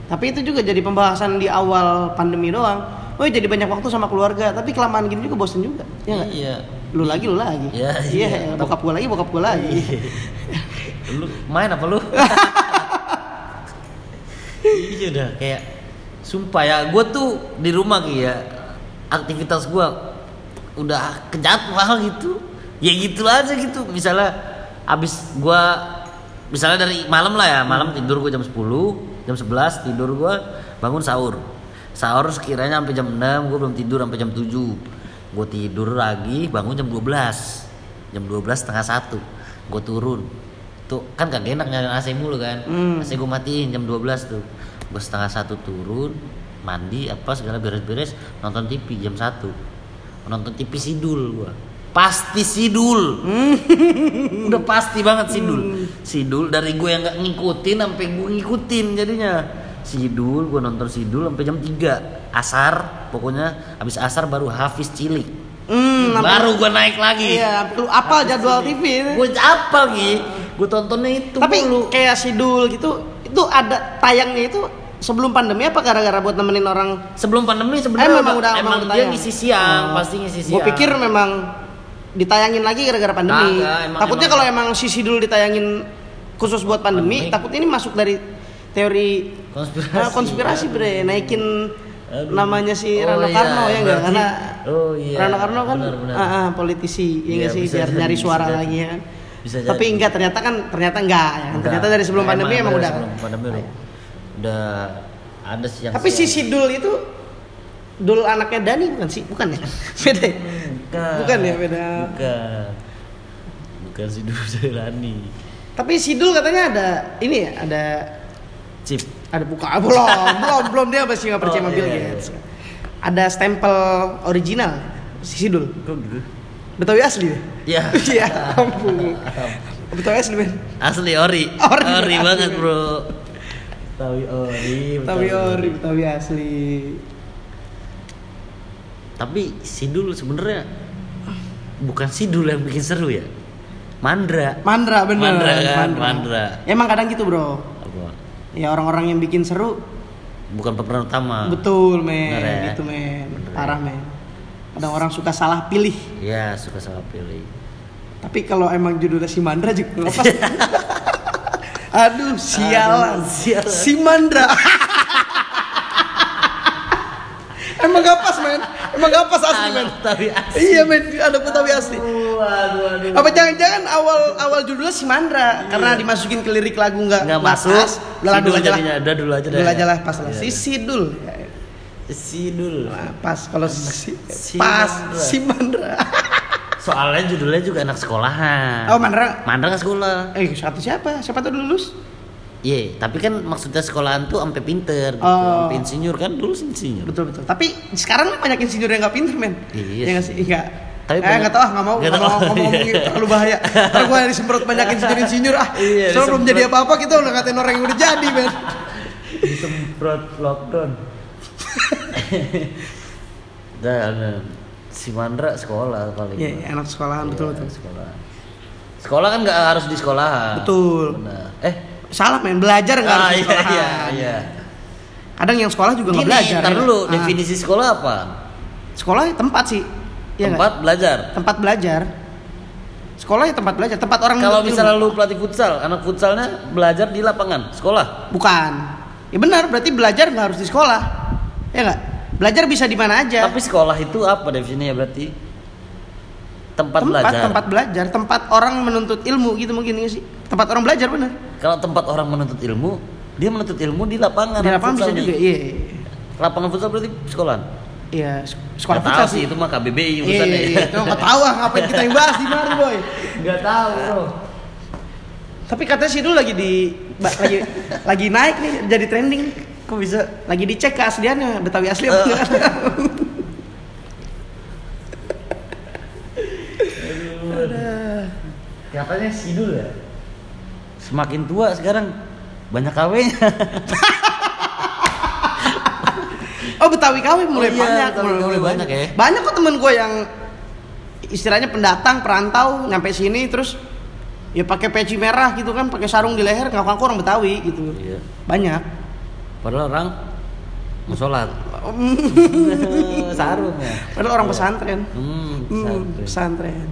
tapi itu juga jadi pembahasan di awal pandemi doang. Oh jadi banyak waktu sama keluarga tapi kelamaan gini juga bosen juga ya iya. Lu lagi lu lagi. Iya, iya iya. bokap gua lagi bokap gua lagi. Lu main apa lu? Iya udah kayak sumpah ya gue tuh di rumah Ki, ya aktivitas gue udah kejadwal gitu. Ya gitu aja gitu. Misalnya abis gue misalnya dari malam lah ya malam tidur gue jam 10 jam 11 tidur gue bangun sahur. Sahur sekiranya sampai jam 6 gue belum tidur sampai jam 7 gue tidur lagi bangun jam 12 jam 12 setengah satu gue turun. Tuh kan kagak enak nyalain AC mulu kan? Hmm. AC gue matiin jam 12 tuh. Gue setengah satu turun mandi apa segala beres-beres nonton TV jam 1 nonton TV sidul gue pasti sidul. Udah pasti banget sidul. Sidul dari gue yang nggak ngikutin sampai gue ngikutin jadinya. Sidul gue nonton sidul sampai jam 3 asar pokoknya habis asar baru Hafiz cilik. Hmm, baru gue naik lagi. Iya lu apa jadwal TV gue apa Gi. Gue tontonnya itu tapi mulu. kayak sidul gitu itu ada tayangnya itu sebelum pandemi apa gara-gara buat nemenin orang? Sebelum pandemi Eh, sebenarnya memang udah- emang udah dia tayang? ngisi siang Oh. pasti ngisi siang Gue pikir memang ditayangin lagi gara-gara pandemi. Kagak, emang- takutnya emang- kalau emang si Sidul ditayangin khusus buat pandemi, Pandemi. takutnya ini masuk dari teori konspirasi ah, konspirasi bre, naikin Aduh. namanya si Oh, Rano iya, Karno ya enggak berarti- karena oh iya Rano Karno kan benar, benar. ah, ah, politisi ya Iya, nggak sih bisa biar jadi, nyari bisa suara jadi. lagi ya kan. Bisa Tapi jadi. enggak ternyata kan ternyata enggak ya kan. Enggak. Ternyata dari sebelum pandemi emang, dari udah. sebelum pandemi udah, udah ada siang Tapi si Sidul itu Dul anaknya Dani bukan sih? Bukan ya? Beda. Bukan Bukan ya, beda. bukan bukan si Dulu Jailani Tapi Sidul katanya ada ini ya, ada chip ada buka ah, belum, belum, belum dia masih nggak percaya Oh, sama Bill iya, iya. Gates. Ada stempel original si Sidul. kok gitu Betawi asli ya Iya, ampun. Betawi asli men. asli ori Ori, ori, asli. banget bro Betawi ori Betawi ori, Betawi asli. tapi Sidul sebenarnya bukan Sidul yang bikin seru ya Mandra Mandra bener. Mandra kan, Mandra. Emang kadang gitu bro. apa Ya orang-orang yang bikin seru bukan pemeran utama betul men, Bener ya? gitu men, Bener ya? parah men. Kadang orang suka salah pilih. ya suka salah pilih Tapi kalau emang judulnya si Mandra juga nggak pas. Aduh, sialan. Aduh, sialan. Si Mandra. emang gak pas, men. Emang gak pas asli men. Anak Betawi asli. Iya men, anak Betawi asli. Waduh, waduh. Apa jangan-jangan awal awal judulnya si Mandra karena dimasukin ke lirik lagu nggak Nggak nggak masuk. pas. Udah dulu aja lah. Udah dulu aja Dulu aja lah pas lah. Iya, Si iya. Sidul. Sidul. Nah, pas kalau si, Si pas Mandra. si Mandra. Soalnya judulnya juga anak sekolahan. Oh Mandra. Mandra sekolah. Eh satu siapa? Siapa tuh lulus? Iya, tapi kan maksudnya sekolahan tuh sampai pinter, gitu. Oh. sampai insinyur kan dulu insinyur. Betul betul. Tapi sekarang banyak insinyur yang nggak pinter men. Iya Ya nggak sih. sih? Enggak. Tapi eh banyak- nggak tahu ah nggak mau Nggak nggak mau ngomong Iya. terlalu bahaya. Ntar gue disemprot banyak insinyur insinyur ah. Iya, Soalnya belum jadi apa apa kita udah ngatain orang yang udah jadi men. Disemprot lockdown. Dan si Mandra sekolah paling. Iya iya, anak sekolahan betul Iya, betul. Sekolah. Sekolah kan nggak harus di sekolahan. Betul. Benar. Eh, Salah men belajar nggak ah, iya, sekolahan. iya, iya. Kadang yang sekolah juga nggak belajar. ntar ya. dulu Ah. definisi sekolah apa? Sekolah ya tempat sih. Iya? Tempat belajar. tempat belajar. Sekolah ya tempat belajar, tempat orang Kalau misalnya lu pelatih futsal, anak futsalnya belajar di lapangan, sekolah. bukan. Ya benar, berarti belajar nggak harus di sekolah. Ya nggak? Belajar bisa di mana aja. Tapi sekolah itu apa definisinya berarti? Tempat, tempat belajar. tempat belajar, tempat orang menuntut ilmu gitu mungkin ya sih. Tempat orang belajar benar. Kalau tempat orang menuntut ilmu, dia menuntut ilmu di lapangan. Di lapangan bisa juga. Iya. Lapangan futsal berarti sekolah. Iya, sek- sekolah tahu futsal sih itu mah KBBI Iya, urusannya. iya, iya. Itu ah, ngapain kita yang bahas di mana, boy. Nggak tahu, Bro. Tapi katanya sih dulu lagi di lagi lagi naik nih jadi trending. Kok bisa? Lagi dicek keasliannya Betawi asli apa Eh. enggak? Katanya sidul ya. Semakin tua sekarang banyak kawenya. Oh Betawi KW mulai Oh iya, banyak, Betawi KW banyak ya. Banyak kok temen gue yang istilahnya pendatang, perantau, nyampe sini terus ya pakai peci merah gitu kan, pakai sarung di leher, ngaku-ngaku orang Betawi gitu. Iya. Banyak. Padahal orang mau sholat. Sarung ya. Padahal orang pesantren. Hmm, Hmm, pesantren. pesantren.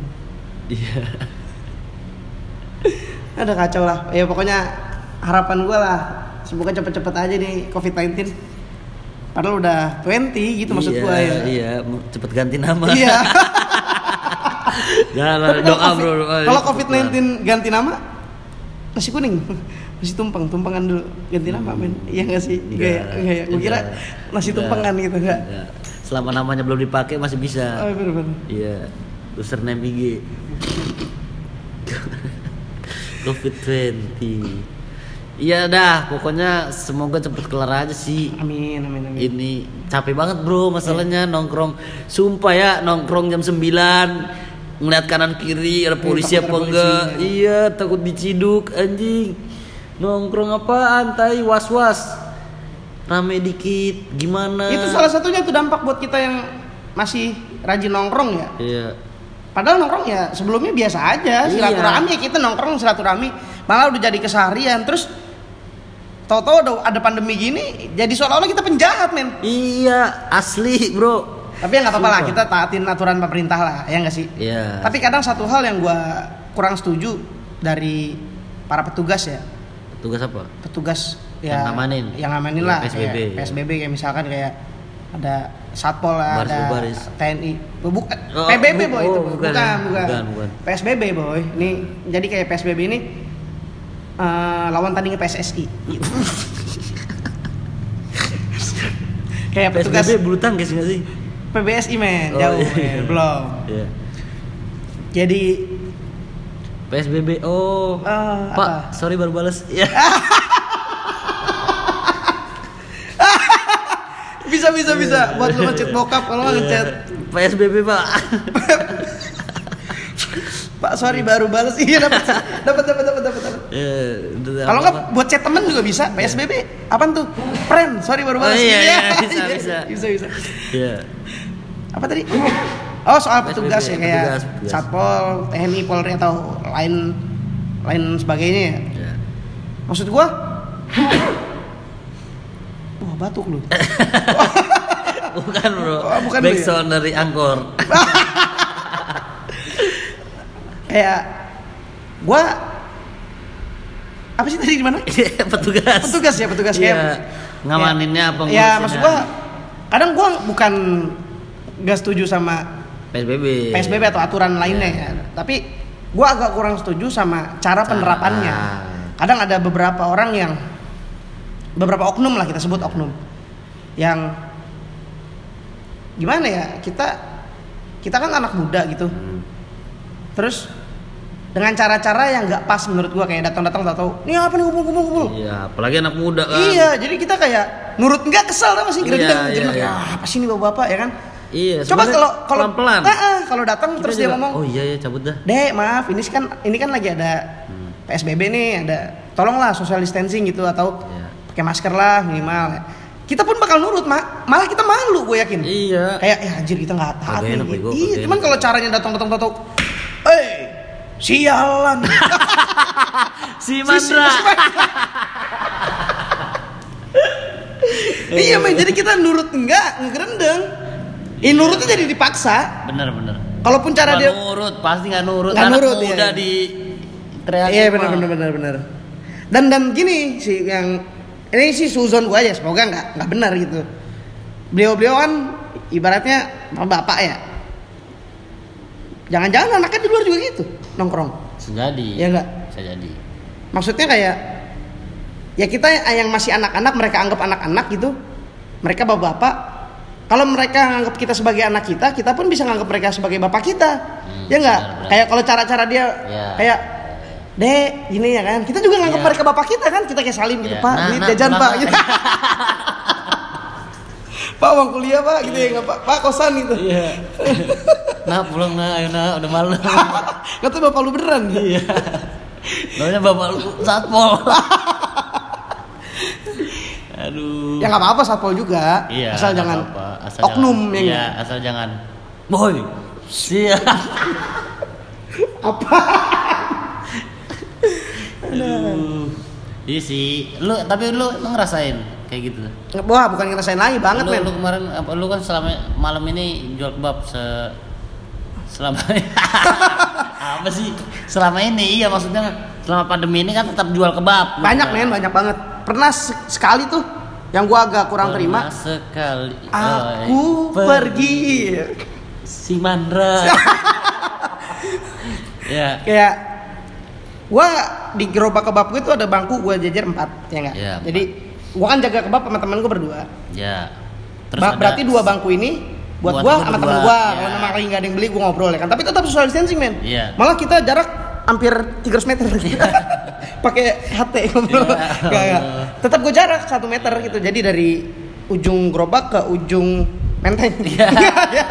Iya. Ada kacau lah. Ya pokoknya harapan gue lah semoga cepet-cepet aja nih COVID-19. Padahal udah 20 gitu maksud iya, gue ya. Iya, cepet ganti nama. Iya. Jangan doa COVID- bro. Kalau Cepet COVID-19 lah. ganti nama nasi kuning. Nasi tumpeng, tumpengan dulu ganti nama men. Iya gak sih? Enggak, Kayak kayak gue kira nasi tumpengan gitu enggak. Selama namanya belum dipakai masih bisa. Oh, bener bener. Iya, username IG. COVID-20. Iya dah, pokoknya semoga cepet kelar aja sih. Amin amin amin. Ini capek banget bro masalahnya nongkrong. Sumpah ya nongkrong jam 9 ngeliat kanan kiri ada polisi takut apa enggak. polisi. Iya, takut diciduk anjing. Nongkrong apaan tai was-was. Rame dikit, gimana? Itu salah satunya tuh dampak buat kita yang masih rajin nongkrong ya. Iya. Padahal nongkrong ya sebelumnya biasa aja, Iya. silaturahmi kita nongkrong silaturahmi. Malah udah jadi keseharian. Terus Tahu-tahu ada, ada pandemi gini, jadi seolah-olah kita penjahat men. Iya, asli bro. Tapi ya nggak apa-apa lah, kita taatin aturan pemerintah lah, ya nggak sih? Iya. Tapi kadang satu hal yang gua kurang setuju dari para petugas ya, tugas apa? petugas ya Yang ngamanin. yang ngamanin Ya, lah, PSBB, ya. PSBB kayak misalkan kayak ada satpol Baris ada berbaris. TNI, bukan Oh, PBB bu- boy oh, itu, bukan bukan, ya? bukan, Bukan, bukan. PSBB boy. Ini jadi kayak PSBB ini eh, lawan tandingnya PSSI. kayak petugas PSBB bulu tangkis nggak sih? PBSI men, Oh, jauh iya. men, belum. Iya. Jadi PSBB. Oh. Eh, Pak, apa? sorry baru balas. Iya. bisa bisa bisa buat lu ngechat bokap kalau ngechat Iya. PSBB, Pak. Pak sorry baru balas iya dapat dapat dapat dapat dapat. Iya, Kalau nggak buat chat temen juga bisa PSBB apaan tuh friend sorry baru Oh, balas iya, iya, bisa, bisa. bisa bisa Iya. apa tadi oh soal PSBB, petugas ya kayak petugas, petugas. satpol TNI Polri atau lain lain sebagainya ya Iya. maksud gua batuk lu Bukan, Bro. Oh, bukan, Bro, ya? Backsound dari Angkor. kayak gua apa sih tadi di mana petugas. petugas ya petugas Iya. kayak Ngamaninnya apa ya maksud gua kadang gua bukan nggak setuju sama PSBB. PSBB atau aturan lainnya ya. Tapi gua agak kurang setuju sama cara penerapannya. Kadang ada beberapa orang yang beberapa oknum lah kita sebut oknum yang gimana ya kita kita kan anak muda gitu Hmm. terus dengan cara-cara yang nggak pas menurut gua kayak datang-datang tak tahu ini apa nih kumpul-kumpul Iya, apalagi anak muda kan. iya jadi kita kayak nurut nggak kesel tau masih Iya, gerendeng iya, jadi iya. "Ah, apa sih ini bapak-bapak ya kan Iya, coba kalau kalau pelan-pelan. Ah, ah, kalau datang terus dia juga, ngomong Oh iya ya cabut dah. Dek, maaf, ini kan ini kan lagi ada PSBB nih, ada tolonglah social distancing gitu atau Iya. Pakai masker lah minimal. Kita pun bakal nurut, mak. Malah kita malu, gue yakin. Iya. Kayak ya anjir kita nggak taat nih. enak, Iya, cuman kalau caranya datang-datang tahu, eh, sialan. Si Si- Mandra. si- iya, men. Jadi kita nurut enggak, ngerendeng. Ih, nurutnya jadi dipaksa. bener bener. Kalaupun cara dia nurut, pasti nggak nurut. Nggak nurut, muda iya. di Iya mah. benar benar benar benar. Dan dan gini sih yang ini sih suzon gue aja semoga nggak nggak benar gitu. Beliau-beliau kan ibaratnya bapak ya. Jangan-jangan anaknya di luar juga gitu nongkrong. Bisa jadi. Iya nggak? Bisa jadi. Maksudnya kayak ya kita yang masih anak-anak mereka anggap anak-anak gitu. Mereka bapak-bapak. Kalau mereka anggap kita sebagai anak kita, kita pun bisa nganggap mereka sebagai bapak kita. Hmm, ya nggak? benar, benar. Kayak kalau cara-cara dia Iya. kayak Dek, gini ya kan. Kita juga nganggap Iya. mereka bapak kita kan. Kita kayak salim gitu, Iya. Pak. Nah, duit nah, jajan, pulang, Pak. Pak. Gitu. Pak, uang kuliah, Pak. Gitu ya nggak, Pak. Pak, kosan gitu. Iya. nah pulang nah, ayo nah, udah malam. Kata bapak lu beneran. Iya. Namanya bapak lu satpol. Aduh. Ya nggak apa-apa satpol juga. Iya. Asal jangan apa-apa. Asal oknum jangan, ya Iya, asal jangan. Boy. Siap. Apa? Aduh. Iya sih. Lu tapi lu emang ngerasain kayak gitu. Wah, bukan ngerasain lagi banget, lu, men. lu kemarin apa lu kan selama malam ini jual kebab se selama apa sih selama ini iya maksudnya selama pandemi ini kan tetap jual kebab Banyak, men, banyak banget. Pernah se- sekali tuh yang gua agak kurang terima. Sekali Aku oh, pergi. si Mandra ya Kayak gua di gerobak kebab gue tuh ada bangku gua jajar empat, ya enggak? Empat. Jadi gua kan jaga kebab sama temen gua berdua. ya Ba- ada- berarti dua bangku ini buat, Buat gua sama temen gua. iya. Kalau nama lagi nggak ada yang beli gua ngobrol ya kan. Tapi tetap social distancing, men. Iya. Malah kita jarak hampir 300 meter. Pakai HT ngobrol. Iya. Nggak, nggak. Tetap gua jarak satu meter gitu. Jadi dari ujung gerobak ke ujung menteng. Iya. Iya.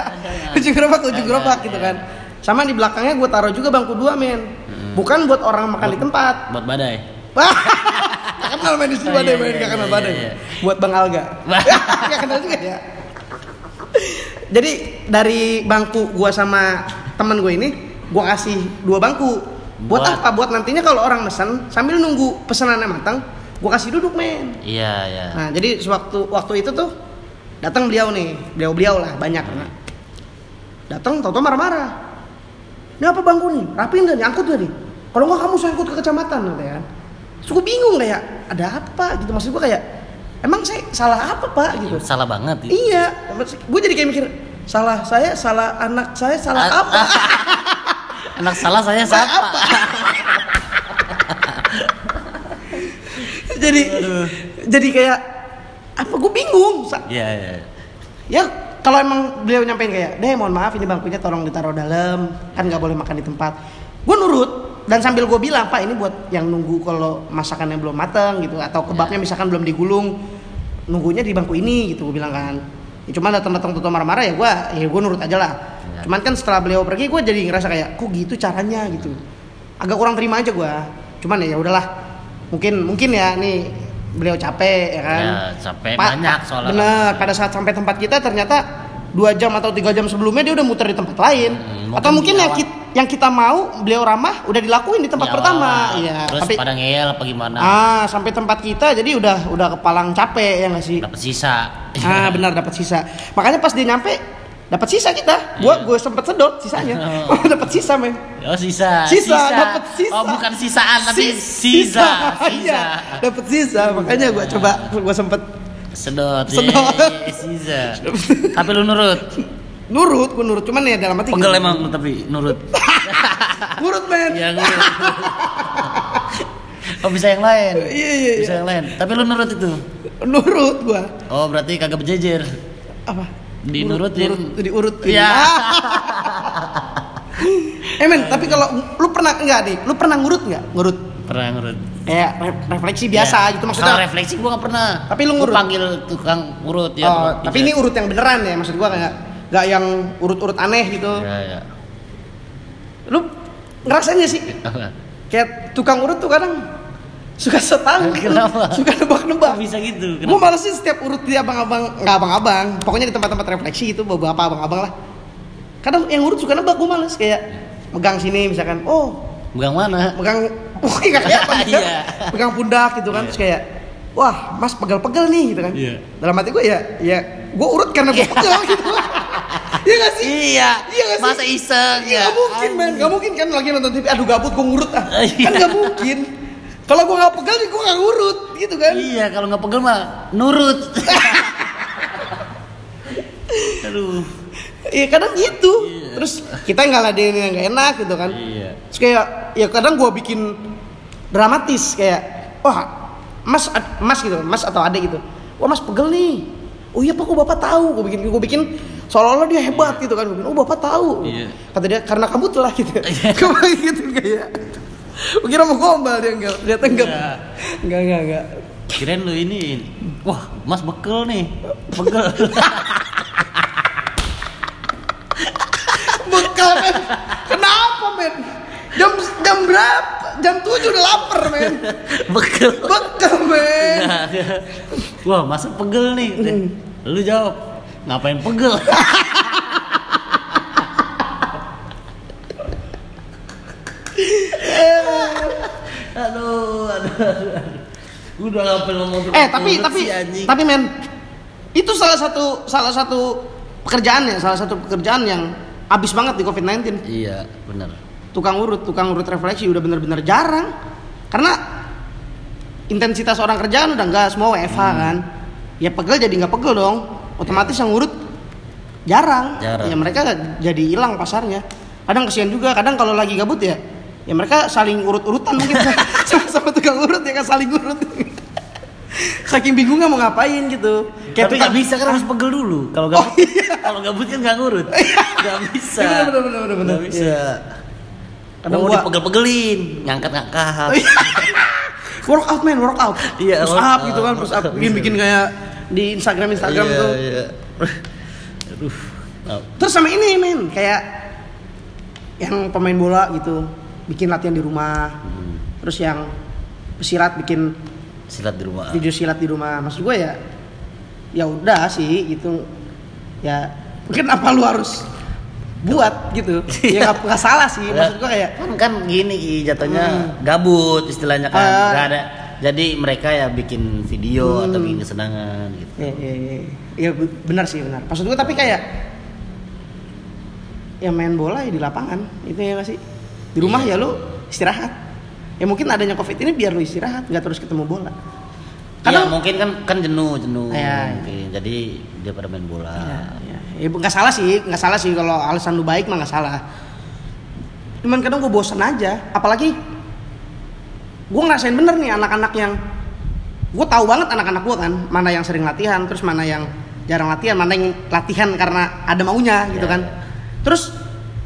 ujung gerobak ke ujung gerobak gitu iya. kan. Sama di belakangnya gua taruh juga bangku dua, men. Bukan buat orang makan di tempat. buat badai Gak kenal main di sini Oh, badai, iya, main iya, gak kenal iya, badai. iya. Buat Bang Alga. Gak kenal juga ya. Jadi dari bangku gua sama temen gue ini, gua kasih dua bangku. Buat, Buat- apa? Buat nantinya kalau orang mesen sambil nunggu pesanannya matang, gua kasih duduk men. iya ya Nah jadi sewaktu waktu itu tuh datang beliau nih, beliau beliau lah banyak. Nah, datang tau marah-marah. Ini apa bangku nih? Rapiin gak nih? Angkut gak nih? Kalau nggak kamu sangkut ke kecamatan kan. Terus gue bingung kayak ada apa gitu maksud gue kayak emang saya salah apa pak gitu. salah banget ya. Iya, gue jadi kayak mikir salah saya, salah anak saya, salah A- apa? anak salah saya Salah apa? jadi jadi kayak apa gue bingung. Sa- iya iya Ya kalau emang beliau nyampein kayak, deh mohon maaf ini bangkunya tolong ditaruh dalam, kan nggak boleh makan di tempat. Gue nurut dan sambil gue bilang pak ini buat yang nunggu kalau masakannya belum mateng gitu atau kebabnya Ya. misalkan belum digulung, nunggunya di bangku ini gitu gue bilang kan. Ya, cuman datang datang tutup marah-marah ya gue, ya gue nurut aja lah. Ya. Cuman kan setelah beliau pergi gue jadi ngerasa kayak, kok gitu caranya gitu. Agak kurang terima aja gue. Cuman ya udahlah, mungkin mungkin ya nih beliau capek ya kan. Ya, capek Pa- banyak soalnya. Bener, pada saat sampai tempat kita ternyata dua jam atau tiga jam sebelumnya dia udah muter di tempat lain. Hmm, atau mungkin yang kita, yang kita mau beliau ramah udah dilakuin di tempat Di pertama. Iya. terus Tapi pada ngeyel apa gimana ah sampai tempat kita jadi udah udah kepalang capek ya nggak sih? dapat sisa Ah benar dapat sisa. Makanya pas dia nyampe dapat sisa kita. Gua Iya. gue sempet sedot sisanya. Oh. dapat sisa men. oh sisa Sisa, dapet sisa. oh bukan sisaan tapi Sis- sisa Iya, sisa dapat sisa. Makanya gua coba gua sempet sedot Sedot. Yeay, sisa tapi lu nurut nurut gue nurut cuman ya dalam hati Pegel emang lu tapi nurut. nurut men ya nurut. oh bisa yang lain. Iya, iya, Bisa iya. yang lain. Tapi lu nurut itu. nurut gua Oh berarti kagak berjejer. apa Dinurutin. Nurut, diurut Iya. eh men tapi kalau lu pernah enggak nih lu pernah ngurut nggak ngurut Pernah nurut. kayak re- refleksi biasa Ya. gitu Kalau maksudnya refleksi gua gak pernah. Tapi lu Gua ngurut? panggil tukang urut ya. oh, tapi pijat. ini urut yang beneran ya maksud gua kayak nggak yang urut-urut aneh gitu Ya ya. lu ngerasain gak sih kayak tukang urut tuh kadang suka setang Kenapa? suka nebak-nebak bisa gitu? gue Kenapa? males sih setiap urut di abang-abang nggak abang-abang pokoknya di tempat-tempat refleksi itu beberapa abang-abang lah kadang yang urut suka nebak gue males kayak megang sini misalkan oh Bukan mana? megang oh nggak kelihatan kan? Iya. megang pundak gitu kan Iya. terus kayak wah mas pegel-pegel nih gitu kan Iya. dalam hati gue ya ya gue urut karena gue pegel gitu Iya gak sih? Iya. Iya gak sih? Masa iseng Iya ya? gak mungkin men, gak mungkin kan lagi nonton TV, aduh gabut gue ngurut ah Iya. Kan gak mungkin Kalau gue gak pegel, gue gak ngurut gitu kan Iya, kalau nggak pegel mah nurut. Aduh. Iya kadang gitu Iya. Terus kita ngeladenin yang gak enak gitu kan Iya. Terus kayak, ya kadang gue bikin dramatis Kayak, wah mas, mas gitu, mas atau adek gitu Wah mas pegel nih Oh iya pak, kok bapak tahu? Gue bikin, gue bikin seolah-olah dia hebat gitu kan Gue bikin, oh bapak tahu Iya. Kata dia, karena kamu telah gitu Iya. Gue gitu kayak kira mau gombal dia enggak, ternyata enggak Enggak. Enggak, enggak, enggak Kirain lu ini. Wah, Mas bekel nih. Pegel. Bekal men Kenapa men? Jam, jam berapa? Jam 7 udah lapar men bekel. Bekal men Nggak, nggak. Wah, masa pegel nih? Hmm. Lu jawab. Ngapain pegel? aduh, aduh, aduh. Udah ngapain ngomong Eh tapi tapi anjing? tapi men itu salah satu salah satu pekerjaan ya salah satu pekerjaan yang habis banget di COVID-19 Iya, benar. tukang urut tukang urut refleksi udah bener-bener jarang karena intensitas orang kerjaan udah nggak semua WFH Hmm. kan ya pegel jadi nggak pegel dong otomatis yang urut jarang, Jarang. ya mereka jadi hilang pasarnya kadang kesian juga kadang kalau lagi gabut ya ya mereka saling urut-urutan mungkin sama, sama tukang urut ya kan saling urut saking bingungnya mau ngapain gitu Tapi tukang- nggak bisa kan harus pegel dulu. Kalau Oh, gabut, iya. kalau gabut kan nggak ngurut. Nggak bisa. Iya, bener, bener, bener, bener. Nggak bisa. Iya. Kadang oh, gua- dipegel-pegelin, ngangkat-ngangkat. work out man work out Iya, push work up out. gitu kan push up bikin bikin kayak di Instagram Instagram Iya, tuh iya. Aduh. Oh, terus sama ini men kayak yang pemain bola gitu bikin latihan di rumah. Hmm. terus yang pesilat bikin Silat di rumah. video silat di rumah. Maksud gue ya ya udah sih gitu. Ya mungkin apa lu harus buat gitu? Ya nggak nggak salah sih maksud gue kayak kan kan gini jatuhnya Hmm. gabut istilahnya kan. Ah. nggak ada. Jadi mereka ya bikin video atau Hmm. bikin kesenangan gitu. Ya, ya, ya, ya be- benar sih benar. Maksud gue tapi kayak ya main bola ya di lapangan itu ya nggak sih di rumah Iya. ya lu istirahat ya mungkin adanya covid ini biar lu istirahat nggak terus ketemu bola ya kadang mungkin kan kan jenuh jenuh Iya, iya. mungkin. jadi dia pada main bola ya, ya, ya nggak salah sih nggak salah sih kalau alasan lu baik mah nggak salah cuman kadang gue bosan aja apalagi gue ngerasain bener nih anak-anak yang gue tahu banget anak-anak gue kan mana yang sering latihan terus mana yang jarang latihan mana yang latihan karena ada maunya gitu Ya. kan terus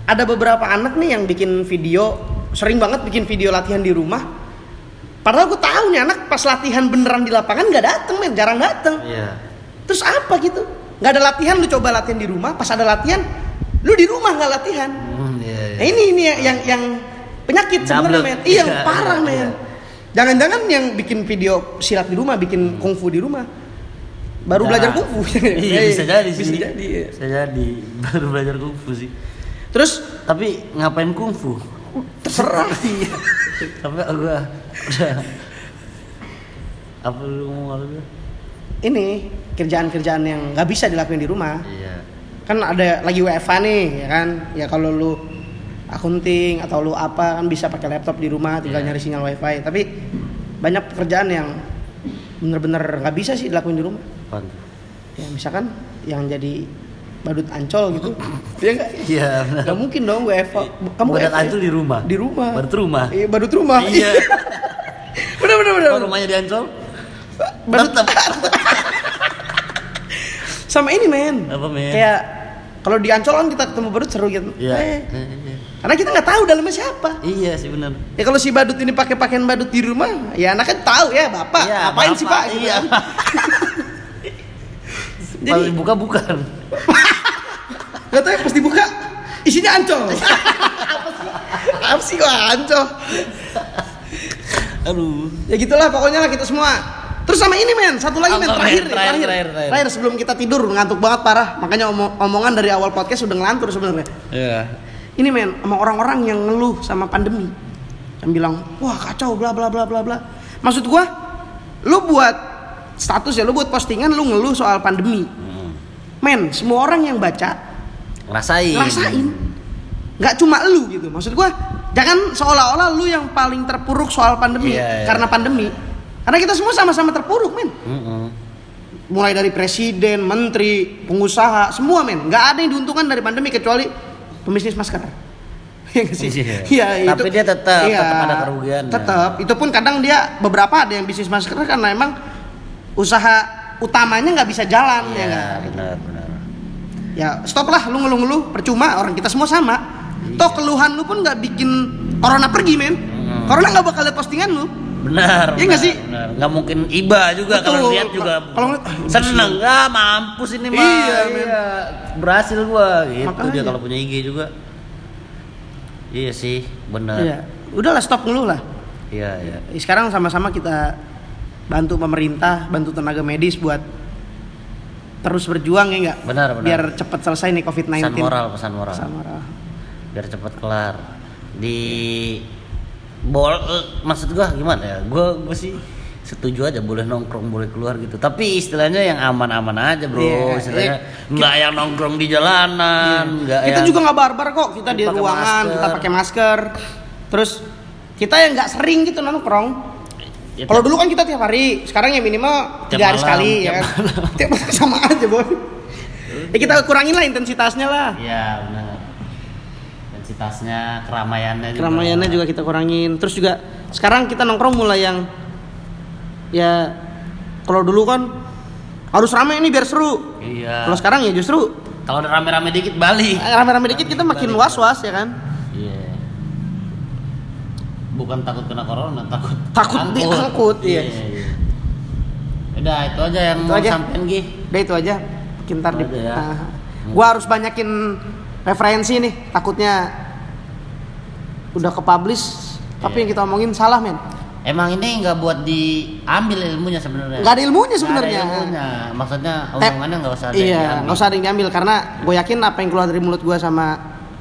ada beberapa anak nih yang bikin video sering banget bikin video latihan di rumah padahal gue tahu nih anak pas latihan beneran di lapangan nggak dateng men jarang dateng iya Terus apa gitu? Nggak ada latihan lu coba latihan di rumah, pas ada latihan lu di rumah nggak latihan. Hmm, iya, iya. Nah, ini ini yang yang penyakit sebenarnya men. Iya, Iya, parah iya, men. iya. Jangan-jangan yang bikin video silat di rumah, bikin kungfu di rumah. Baru Jarang. belajar kungfu. iya bisa jadi sih Bisa jadi. iya. bisa jadi baru belajar kungfu sih Terus tapi ngapain kungfu terserah. iya tapi gua udah apa lu lu ini kerjaan-kerjaan yang nggak bisa dilakuin di rumah. iya Kan ada lagi WFA nih, ya kan? Ya kalau lu akunting atau lu apa kan bisa pakai laptop di rumah tinggal Iya. nyari sinyal wifi tapi banyak pekerjaan yang bener-bener nggak bisa sih dilakuin di rumah apaan tuh? ya misalkan yang jadi badut ancol gitu Iya nggak Iya. benar. nggak mungkin dong gue eva kamu Badut eva- Ancol di rumah. di rumah Badut rumah. iya badut rumah Iya. bener bener bener Kalau rumahnya di Ancol? badut Tetap. sama ini men Apa, men? kayak kalau di ancol kan kita ketemu badut seru gitu Iya. Eh, karena kita nggak tahu dalamnya siapa Iya sih benar. ya kalau si badut ini pakai pakaian badut di rumah ya anak kan tahu ya bapak Iya, ngapain sih bapak, pak Gitu Iya. Jadi jadi buka bukan. Nggak tahu ya pas dibuka isinya ancol. Apa sih? Apa sih kok ancol? Aduh. ya gitulah pokoknya lah kita semua. Terus sama ini men. Satu lagi men. terakhir Terakhir, terakhir, terakhir, terakhir. Terakhir. sebelum kita tidur ngantuk banget parah. Makanya omong- omongan dari awal podcast sudah ngelantur sebenarnya. Iya. ini men sama orang-orang yang ngeluh sama pandemi. Yang bilang wah kacau bla bla bla bla bla. Maksud gua lu buat status ya lu buat postingan lu ngeluh soal pandemi. Hmm. men semua orang yang baca Rasain. rasain nggak cuma lu gitu maksud gua jangan seolah-olah lu yang paling terpuruk soal pandemi Iya, iya. karena pandemi karena kita semua sama-sama terpuruk men Mm-mm. mulai dari presiden menteri pengusaha semua men nggak ada yang diuntungkan dari pandemi kecuali pembisnis masker Iya nggak sih? Iya. Iya, Tapi dia tetap- tetap ada kerugiannya. Tetap. Itu pun kadang dia beberapa ada yang bisnis masker karena emang usaha utamanya nggak bisa jalan ya Iya, nggak? benar benar. Ya stop lah lu ngeluh-ngeluh percuma orang kita semua sama. Iya. Toh keluhan lu pun nggak bikin corona pergi men. Hmm. Corona nggak bakal lihat postingan lu. Benar. Iya nggak sih? Benar. Nggak mungkin iba juga kalau lihat juga. Kalau ah, seneng nggak mampus ini mah. Iya, men. Berhasil gua gitu Makanya. dia kalau punya IG juga. Iya sih, benar. Iya. Udahlah stop ngeluh lah. Iya, iya. Sekarang sama-sama kita bantu pemerintah, bantu tenaga medis buat terus berjuang ya nggak? Benar, benar. Biar cepat selesai nih COVID-19. Pesan moral, pesan moral. Pesan moral. Biar cepat kelar. Di bol eh, maksud gua gimana ya? Gua gua sih setuju aja boleh nongkrong boleh keluar gitu tapi istilahnya yang aman-aman aja bro Iya, istilahnya iya. nggak yang nongkrong di jalanan nggak kita yang juga nggak barbar kok kita di Pakai ruangan masker. kita pakai masker terus kita yang nggak sering gitu nongkrong Ya, kalau dulu kan kita tiap hari sekarang ya minimal Tiap tiga hari malam, sekali tiap ya kan tiap malam sama aja boy ya kita kurangin lah intensitasnya lah Iya benar. Intensitasnya, keramaiannya juga. keramaiannya juga kita kurangin terus juga sekarang kita nongkrong mulai yang ya kalau dulu kan harus rame ini biar seru Iya. kalau sekarang ya justru Kalau udah rame-rame dikit balik. rame-rame dikit kita makin was-was ya kan. Bukan takut kena corona, takut Takut diangkut, iya. iya. Udah itu aja yang Itu mau aja. sampein Gi. Udah itu aja. Mungkin ntar Itu di. ya. Nah, gua harus banyakin referensi nih. Takutnya udah ke publish tapi Iya. yang kita omongin salah men. Emang ini nggak buat diambil ilmunya sebenarnya. Nggak ada ilmunya sebenarnya. ilmunya. Maksudnya omongannya nggak usah ada yang Iya, diambil. nggak usah ada yang diambil karena gue yakin apa yang keluar dari mulut gua sama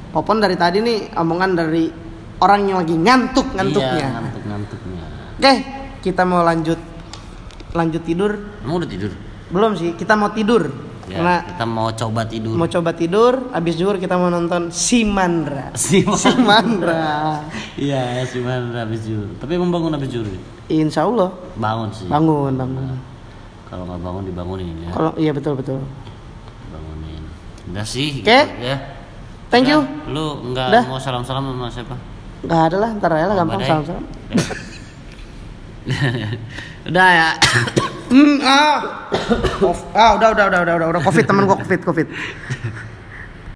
Popon dari tadi nih omongan dari orang yang lagi ngantuk ngantuknya. Iya, ngantuk-ngantuknya. Oke, kita mau lanjut lanjut tidur. Emang udah tidur? Belum sih, kita mau tidur. Ya, Karena kita mau coba tidur. mau coba tidur, habis zuhur kita mau nonton Simandra. Si Simandra. Iya, si Mandra habis jur. Tapi emang bangun habis ya? Insya Allah Bangun sih. bangun bangun. Kalau nggak bangun dibangunin ya. Kalau iya betul betul. Bangunin. Udah sih. Oke. gitu ya. Thank you. Udah, Lu nggak mau salam-salam sama siapa? Gak ada lah, ntar aja lah gampang salam salam. Udah ya. Hmm, ah. Ah, udah udah udah udah udah udah covid temen gua covid covid.